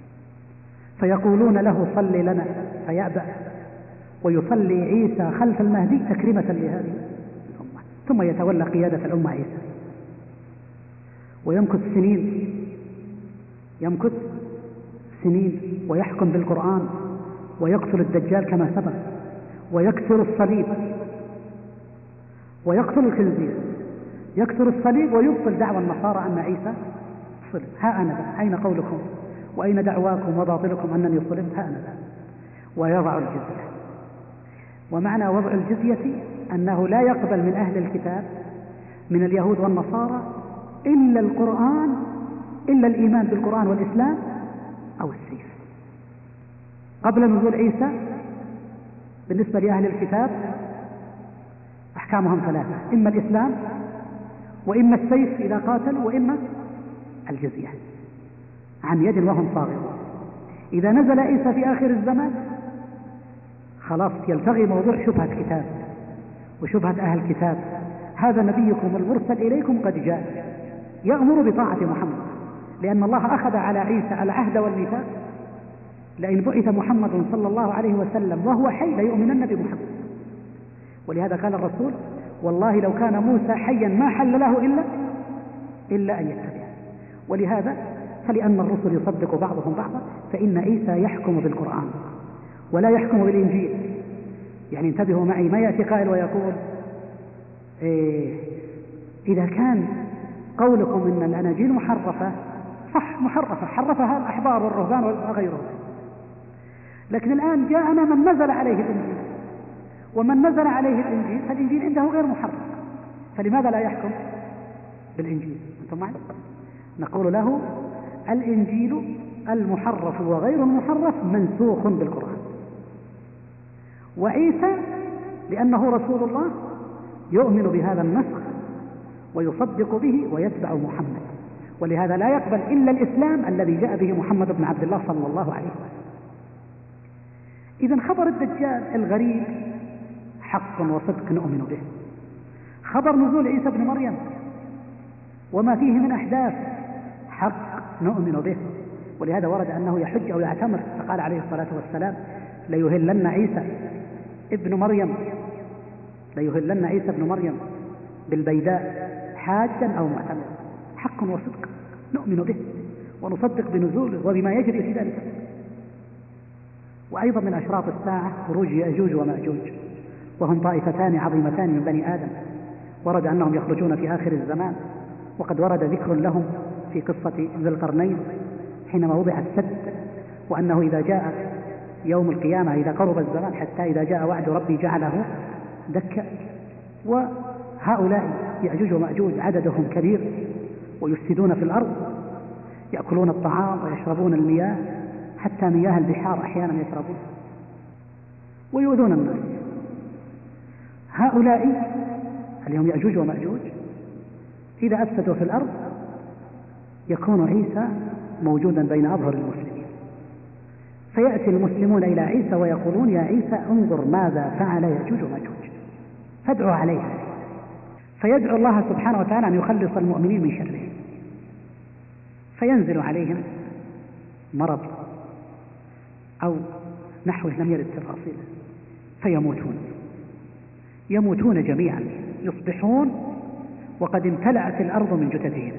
فيقولون له صل لنا فيأبى. ويصلي عيسى خلف المهدي تكريمة لهذه الأمة. ثم يتولى قيادة الأمة عيسى. ويمكث سنين يمكث سنين ويحكم بالقرآن ويقتل الدجال كما سبق ويكسر الصليب ويقتل الخنزير. يكسر الصليب ويبطل دعوى النصارى أن عيسى صلب. ها أنا أين قولكم؟ وأين دعواكم وباطلكم أنني صلبت؟ ها أنا ويضع الجزية. ومعنى وضع الجزية أنه لا يقبل من أهل الكتاب من اليهود والنصارى إلا القرآن إلا الإيمان بالقرآن والإسلام أو السيف. قبل نزول عيسى بالنسبة لأهل الكتاب أحكامهم ثلاثة إما الإسلام وإما السيف إذا قاتلوا وإما الجزية عن يد وهم صاغرون. إذا نزل عيسى في آخر الزمان خلاص يلتغي موضوع شبهة كتاب وشبهة أهل الكتاب هذا نبيكم المرسل إليكم قد جاء. يأمر بطاعة محمد. لأن الله أخذ على عيسى العهد والميثاق. لئن بعث محمد صلى الله عليه وسلم وهو حي ليؤمنن بمحمد. ولهذا قال الرسول والله لو كان موسى حيا ما حل له إلا إلا أن يتبع ولهذا فلأن الرسل يصدق بعضهم بعضا فإن عيسى يحكم بالقرآن. ولا يحكم بالإنجيل. يعني انتبهوا معي ما يأتي قائل ويقول إيه إذا كان قولكم إن الأناجيل محرفة صح محرفة حرفها الأحبار والرهبان وغيرهم. لكن الآن جاءنا من نزل عليه الإنجيل. ومن نزل عليه الإنجيل فالإنجيل عنده غير محرف. فلماذا لا يحكم بالإنجيل؟ أنتم معي؟ نقول له الإنجيل المحرف وغير المحرف منسوخ بالقرآن. وعيسى لأنه رسول الله يؤمن بهذا النسخ ويصدق به ويتبع محمد. ولهذا لا يقبل إلا الإسلام الذي جاء به محمد بن عبد الله صلى الله عليه وسلم. إذا خبر الدجال الغريب حق وصدق نؤمن به. خبر نزول عيسى بن مريم وما فيه من أحداث حق نؤمن به. ولهذا ورد أنه يحج أو يعتمر فقال عليه الصلاة والسلام ليهلن عيسى. ابن مريم. ليهلن عيسى ابن مريم بالبيداء حاجا أو معتمرا حق وصدق نؤمن به ونصدق بنزوله وبما يجري في ذلك. وأيضا من أشراط الساعة خروج يأجوج ومأجوج. وهم طائفتان عظيمتان من بني آدم. ورد أنهم يخرجون في آخر الزمان. وقد ورد ذكر لهم في قصة ذي القرنين حينما وضع السد وأنه إذا جاء يوم القيامة إذا قرب الزمان حتى إذا جاء وعد ربي جعله دكا. وهؤلاء يأجوج ومأجوج عددهم كبير ويفسدون في الأرض يأكلون الطعام ويشربون المياه حتى مياه البحار أحيانا يشربون. ويؤذون الناس. هؤلاء اليوم يأجوج ومأجوج إذا أفسدوا في الأرض يكون عيسى موجودا بين أظهر المسلمين. فيأتي المسلمون إلى عيسى ويقولون يا عيسى انظر ماذا فعل يأجوج ومأجوج فادعوا عليها فيدعو الله سبحانه وتعالى أن يخلص المؤمنين من شره. فينزل عليهم مرض أو نحوه لم يرد تفاصيل. فيموتون. يموتون جميعا. يصبحون وقد امتلأت الأرض من جثثهم.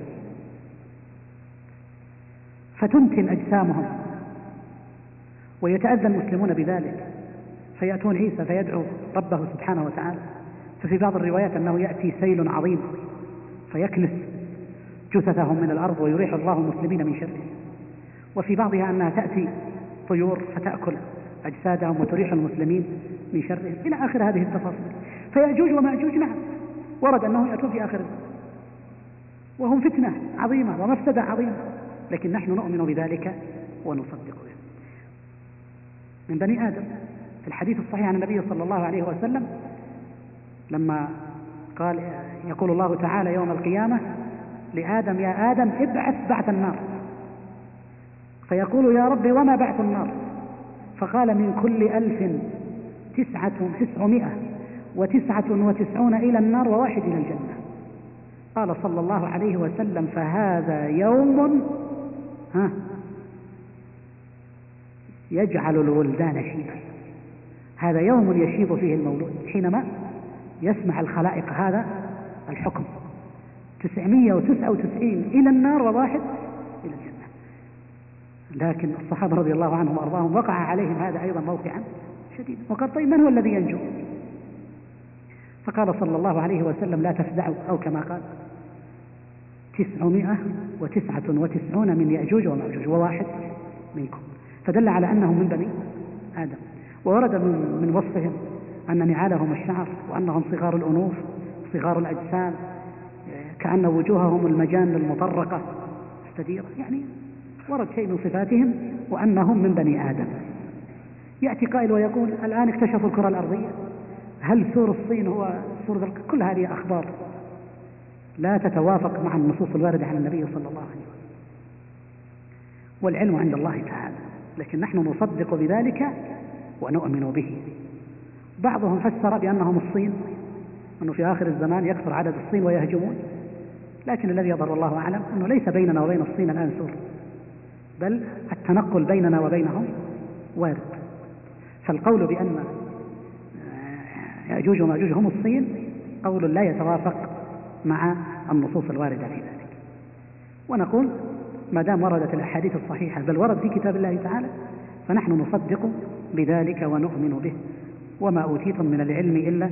فتنتن أجسامهم. ويتأذى المسلمون بذلك. فيأتون عيسى فيدعو ربه سبحانه وتعالى. ففي بعض الروايات أنه يأتي سيل عظيم فيكنس جثثهم من الأرض ويريح الله المسلمين من شره. وفي بعضها أنها تأتي طيور فتأكل أجسادهم وتريح المسلمين من شرهم إلى آخر هذه التفاصيل. فيأجوج ومأجوج نعم. ورد أنهم يأتون في آخر وهم فتنة عظيمة ومفسدة عظيمة. لكن نحن نؤمن بذلك ونصدق به. من بني آدم. في الحديث الصحيح عن النبي صلى الله عليه وسلم لما قال يقول الله تعالى يوم القيامة لآدم يا آدم ابعث بعث النار. فيقول يا رب وما بعث النار؟ فقال من كل ألف تسعة تسعمائة وتسعة وتسعون إلى النار وواحد إلى الجنة. قال صلى الله عليه وسلم فهذا يوم ها يجعل الولدان شيبا هذا يوم يشيب فيه المولود. حينما يسمع الخلائق هذا الحكم. تسعمية وتسعة وتسعين إلى النار وواحد إلى الجنة. لكن الصحابة رضي الله عنهم وأرضاهم وقع عليهم هذا أيضا موقعا شديدا وقال طيب من هو الذي ينجو؟ فقال صلى الله عليه وسلم لا تفزعوا أو كما قال تسعمائة وتسعة وتسعون من يأجوج ومأجوج وواحد منكم. فدل على أنهم من بني آدم. وورد من, من وصفهم أن نعالهم الشعر وأنهم صغار الأنوف صغار الأجسام كأن وجوههم المجان المطرقة. مستديرة يعني ورد شيء من صفاتهم وأنهم من بني آدم. يأتي قائل ويقول الآن اكتشفوا الكرة الأرضية. هل سور الصين هو سور كل هذه أخبار لا تتوافق مع النصوص الواردة عن النبي صلى الله عليه وسلم. والعلم عند الله تعالى. لكن نحن نصدق بذلك ونؤمن به. بعضهم فسر بأنهم الصين أنه في آخر الزمان يكثر عدد الصين ويهجمون لكن الذي يظهر الله أعلم أنه ليس بيننا وبين الصين الآن سور بل التنقل بيننا وبينهم وارد. فالقول بأن يأجوج ومأجوج هم الصين قول لا يتوافق مع النصوص الواردة في ذلك. ونقول ما دام وردت الأحاديث الصحيحة بل ورد في كتاب الله تعالى فنحن نصدق بذلك ونؤمن به وما أوتيتم من العلم إلا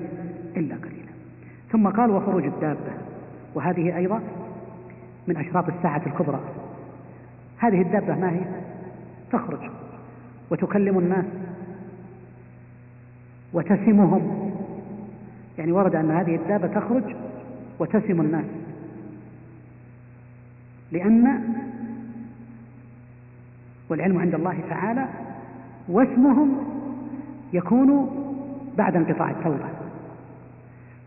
إلا قليلا. ثم قال وخروج الدابة. وهذه أيضا من أشراط الساعة الكبرى. هذه الدابة ما هي؟ تخرج وتكلم الناس وتسمهم. يعني ورد أن هذه الدابة تخرج وتسم الناس. لأن والعلم عند الله تعالى واسمهم يكون بعد انقطاع التوبة.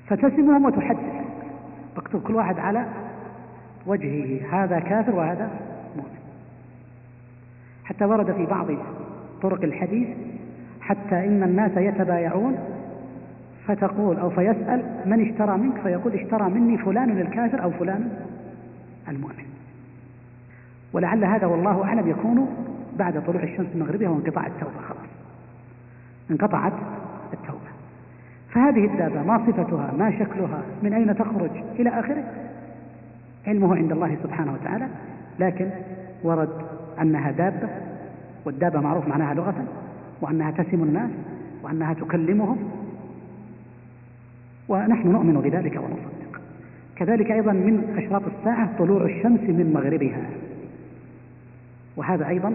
فتسمهم وتحدث. تكتب كل واحد على وجهه هذا كافر وهذا مؤمن. حتى ورد في بعض طرق الحديث حتى إن الناس يتبايعون فتقول أو فيسأل من اشترى منك؟ فيقول اشترى مني فلان الكافر أو فلان المؤمن. ولعل هذا والله أعلم يكون بعد طلوع الشمس مغربها وانقطاع التوبة خلاص. انقطعت التوبة. فهذه الدابة ما صفتها ما شكلها من أين تخرج إلى آخره؟ علمه عند الله سبحانه وتعالى. لكن ورد أنها دابة والدابة معروف معناها لغة وأنها تسم الناس وأنها تكلمهم. ونحن نؤمن بذلك ونصدق. كذلك أيضا من أشراط الساعة طلوع الشمس من مغربها. وهذا أيضا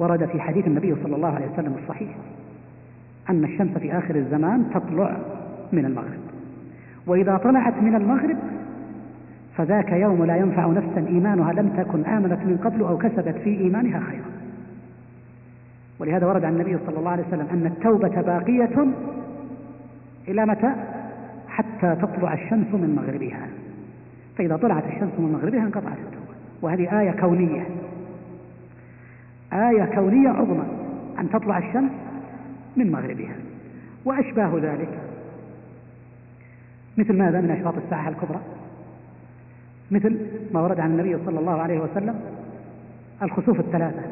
ورد في حديث النبي صلى الله عليه وسلم الصحيح أن الشمس في آخر الزمان تطلع من المغرب. وإذا طلعت من المغرب فذاك يوم لا ينفع نفسا إيمانها لم تكن آمنت من قبل أو كسبت في إيمانها خيرا. ولهذا ورد عن النبي صلى الله عليه وسلم أن التوبة باقية إلى متى؟ حتى تطلع الشمس من مغربها. فإذا طلعت الشمس من مغربها انقطعت التوبة. وهذه آية كونية. آية كونية عظمى أن تطلع الشمس من مغربها. وأشباه ذلك مثل ماذا من أشراط الساعة الكبرى؟ مثل ما ورد عن النبي صلى الله عليه وسلم الخسوف الثلاثة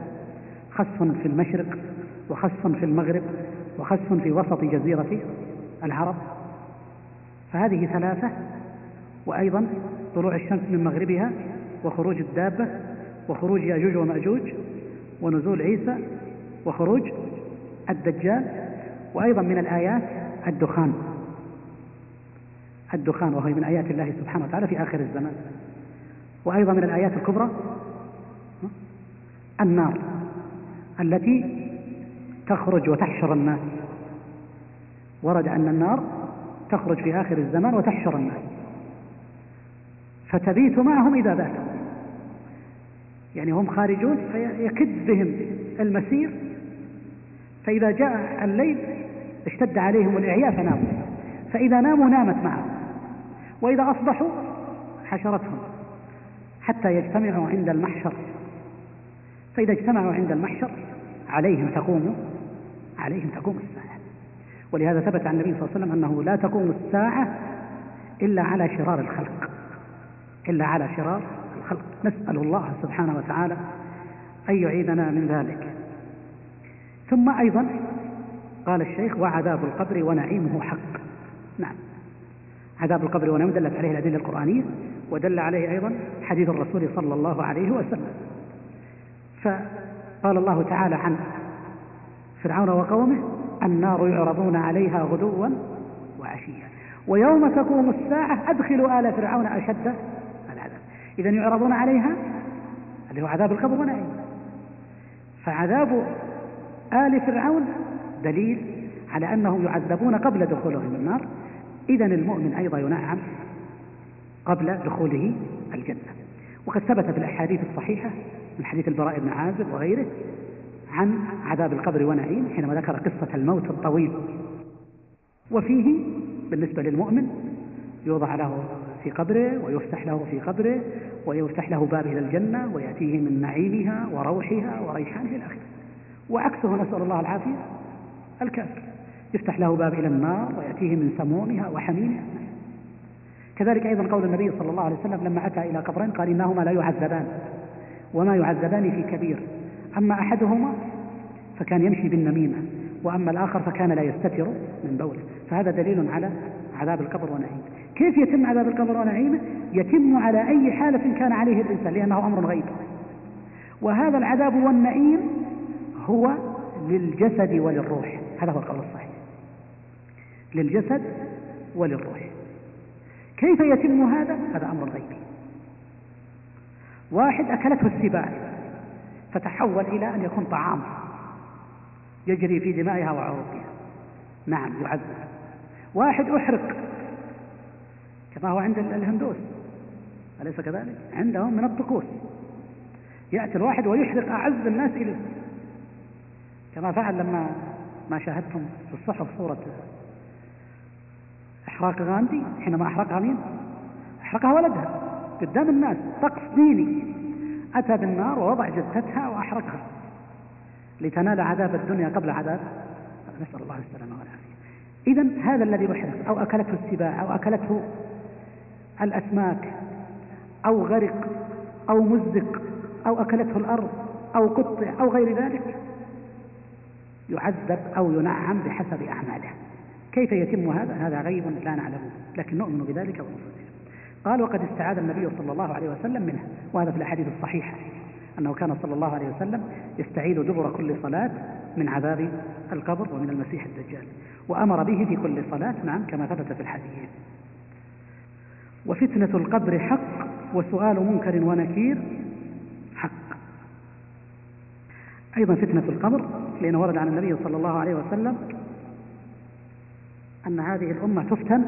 خسف في المشرق وخسف في المغرب وخسف في وسط جزيرة العرب. فهذه ثلاثة وأيضا طلوع الشمس من مغربها وخروج الدابة وخروج يأجوج ومأجوج ونزول عيسى وخروج الدجال وأيضا من الآيات الدخان. الدخان وهو من آيات الله سبحانه وتعالى في آخر الزمان. وأيضا من الآيات الكبرى النار التي تخرج وتحشر الناس. ورد أن النار تخرج في آخر الزمان وتحشر الناس. فتبيت معهم إذا باتوا يعني هم خارجون فيكد بهم المسير. فإذا جاء الليل اشتد عليهم الإعياء فناموا. فإذا ناموا نامت معهم. وإذا أصبحوا حشرتهم حتى يجتمعوا عند المحشر. فإذا اجتمعوا عند المحشر عليهم تقوم عليهم تقوم الساعة. ولهذا ثبت عن النبي صلى الله عليه وسلم أنه لا تقوم الساعة إلا على شرار الخلق إلا على شرار الخلق نسأل الله سبحانه وتعالى أن يعيذنا من ذلك. ثم أيضا قال الشيخ وعذاب القبر ونعيمه حق. نعم. عذاب القبر ونعيمه دلت عليه الأدلة القرآنية ودل عليه أيضا حديث الرسول صلى الله عليه وسلم. فقال الله تعالى عن فرعون وقومه النار يعرضون عليها غدوا وعشيا. ويوم تقوم الساعة أدخلوا آل فرعون أشد إذا يعرضون عليها اللي هو عذاب القبر ونعيم فعذاب آل فرعون دليل على أنهم يعذبون قبل دخولهم النار. إذا المؤمن أيضا ينعم قبل دخوله الجنة. وقد ثبت في الأحاديث الصحيحة من حديث البراء بن عازب وغيره عن عذاب القبر ونعيم حينما ذكر قصة الموت الطويل. وفيه بالنسبة للمؤمن يوضع له في قبره ويفتح له في قبره ويفتح له باب إلى الجنة ويأتيه من نعيمها وروحها وريحانها إلى آخره. وعكسه نسأل الله العافية الكافر يفتح له باب إلى النار ويأتيه من سمومها وحميمها. كذلك أيضا قول النبي صلى الله عليه وسلم لما أتى إلى قبرين قال إنهما لا يعذبان وما يعذبان في كبير. أما أحدهما فكان يمشي بالنميمة وأما الآخر فكان لا يستتر من بوله. فهذا دليل على عذاب القبر ونعيمه. كيف يتم عذاب القبر ونعيمه يتم على أي حالة كان عليه الإنسان لأنه أمر غيب. وهذا العذاب والنعيم هو للجسد وللروح. هذا هو القول الصحيح. للجسد وللروح. كيف يتم هذا؟ هذا أمر غيبي. واحد أكلته السباع فتحول إلى أن يكون طعام يجري في دمائها وعروقها. نعم يعذب. واحد أحرق كما هو عند الهندوس. أليس كذلك؟ عندهم من الطقوس. يأتي الواحد ويحرق أعز الناس إليه. كما فعل لما ما شاهدتم في الصحف صورة إحراق غاندي حينما أحرقها مين؟ أحرقها ولدها. قدام الناس. طقس ديني أتى بالنار ووضع جثتها وأحرقها. لتنال عذاب الدنيا قبل عذاب. نسأل الله السلامة والعافية. إذا هذا الذي أحرق أو أكلته السباع أو أكلته الأسماك أو غرق أو مزق أو أكلته الأرض أو قطع أو غير ذلك يعذب أو ينعم بحسب أعماله. كيف يتم هذا؟ هذا غيب لا نعلمه لكن نؤمن بذلك ونصدق. قال وقد استعاذ النبي صلى الله عليه وسلم منه. وهذا في الأحاديث الصحيحة. أنه كان صلى الله عليه وسلم يستعيذ دبر كل صلاة من عذاب القبر ومن المسيح الدجال وأمر به في كل صلاة نعم كما ثبت في الحديث. وفتنة القبر حق وسؤال منكر ونكير حق. أيضا فتنة القبر لأنه ورد عن النبي صلى الله عليه وسلم أن هذه الأمة تفتن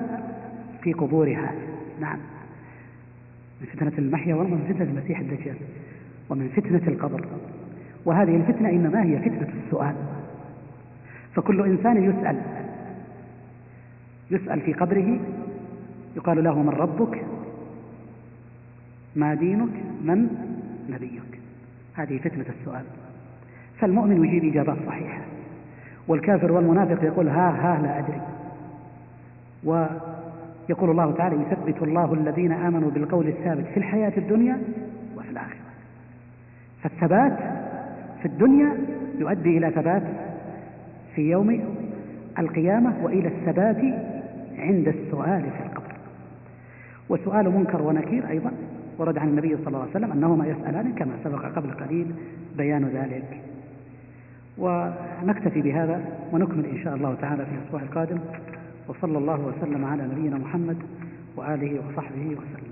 في قبورها. نعم. من فتنة المحيا ومن فتنة المسيح الدجال ومن فتنة القبر. وهذه الفتنة إنما هي فتنة السؤال. فكل إنسان يسأل يسأل في قبره يقال له من ربك؟ ما دينك؟ من؟ نبيك. هذه فتنة السؤال. فالمؤمن يجيب إجابات صحيحة. والكافر والمنافق يقول ها ها لا أدري. ويقول الله تعالى يثبت الله الذين آمنوا بالقول الثابت في الحياة الدنيا وفي الآخرة. فالثبات في الدنيا يؤدي إلى ثبات في يوم القيامة وإلى الثبات عند السؤال في وسؤال منكر ونكير أيضا ورد عن النبي صلى الله عليه وسلم أنهما يسألان كما سبق قبل قليل بيان ذلك. ونكتفي بهذا ونكمل إن شاء الله تعالى في الأسبوع القادم. وصلى الله وسلم على نبينا محمد وآله وصحبه وسلم.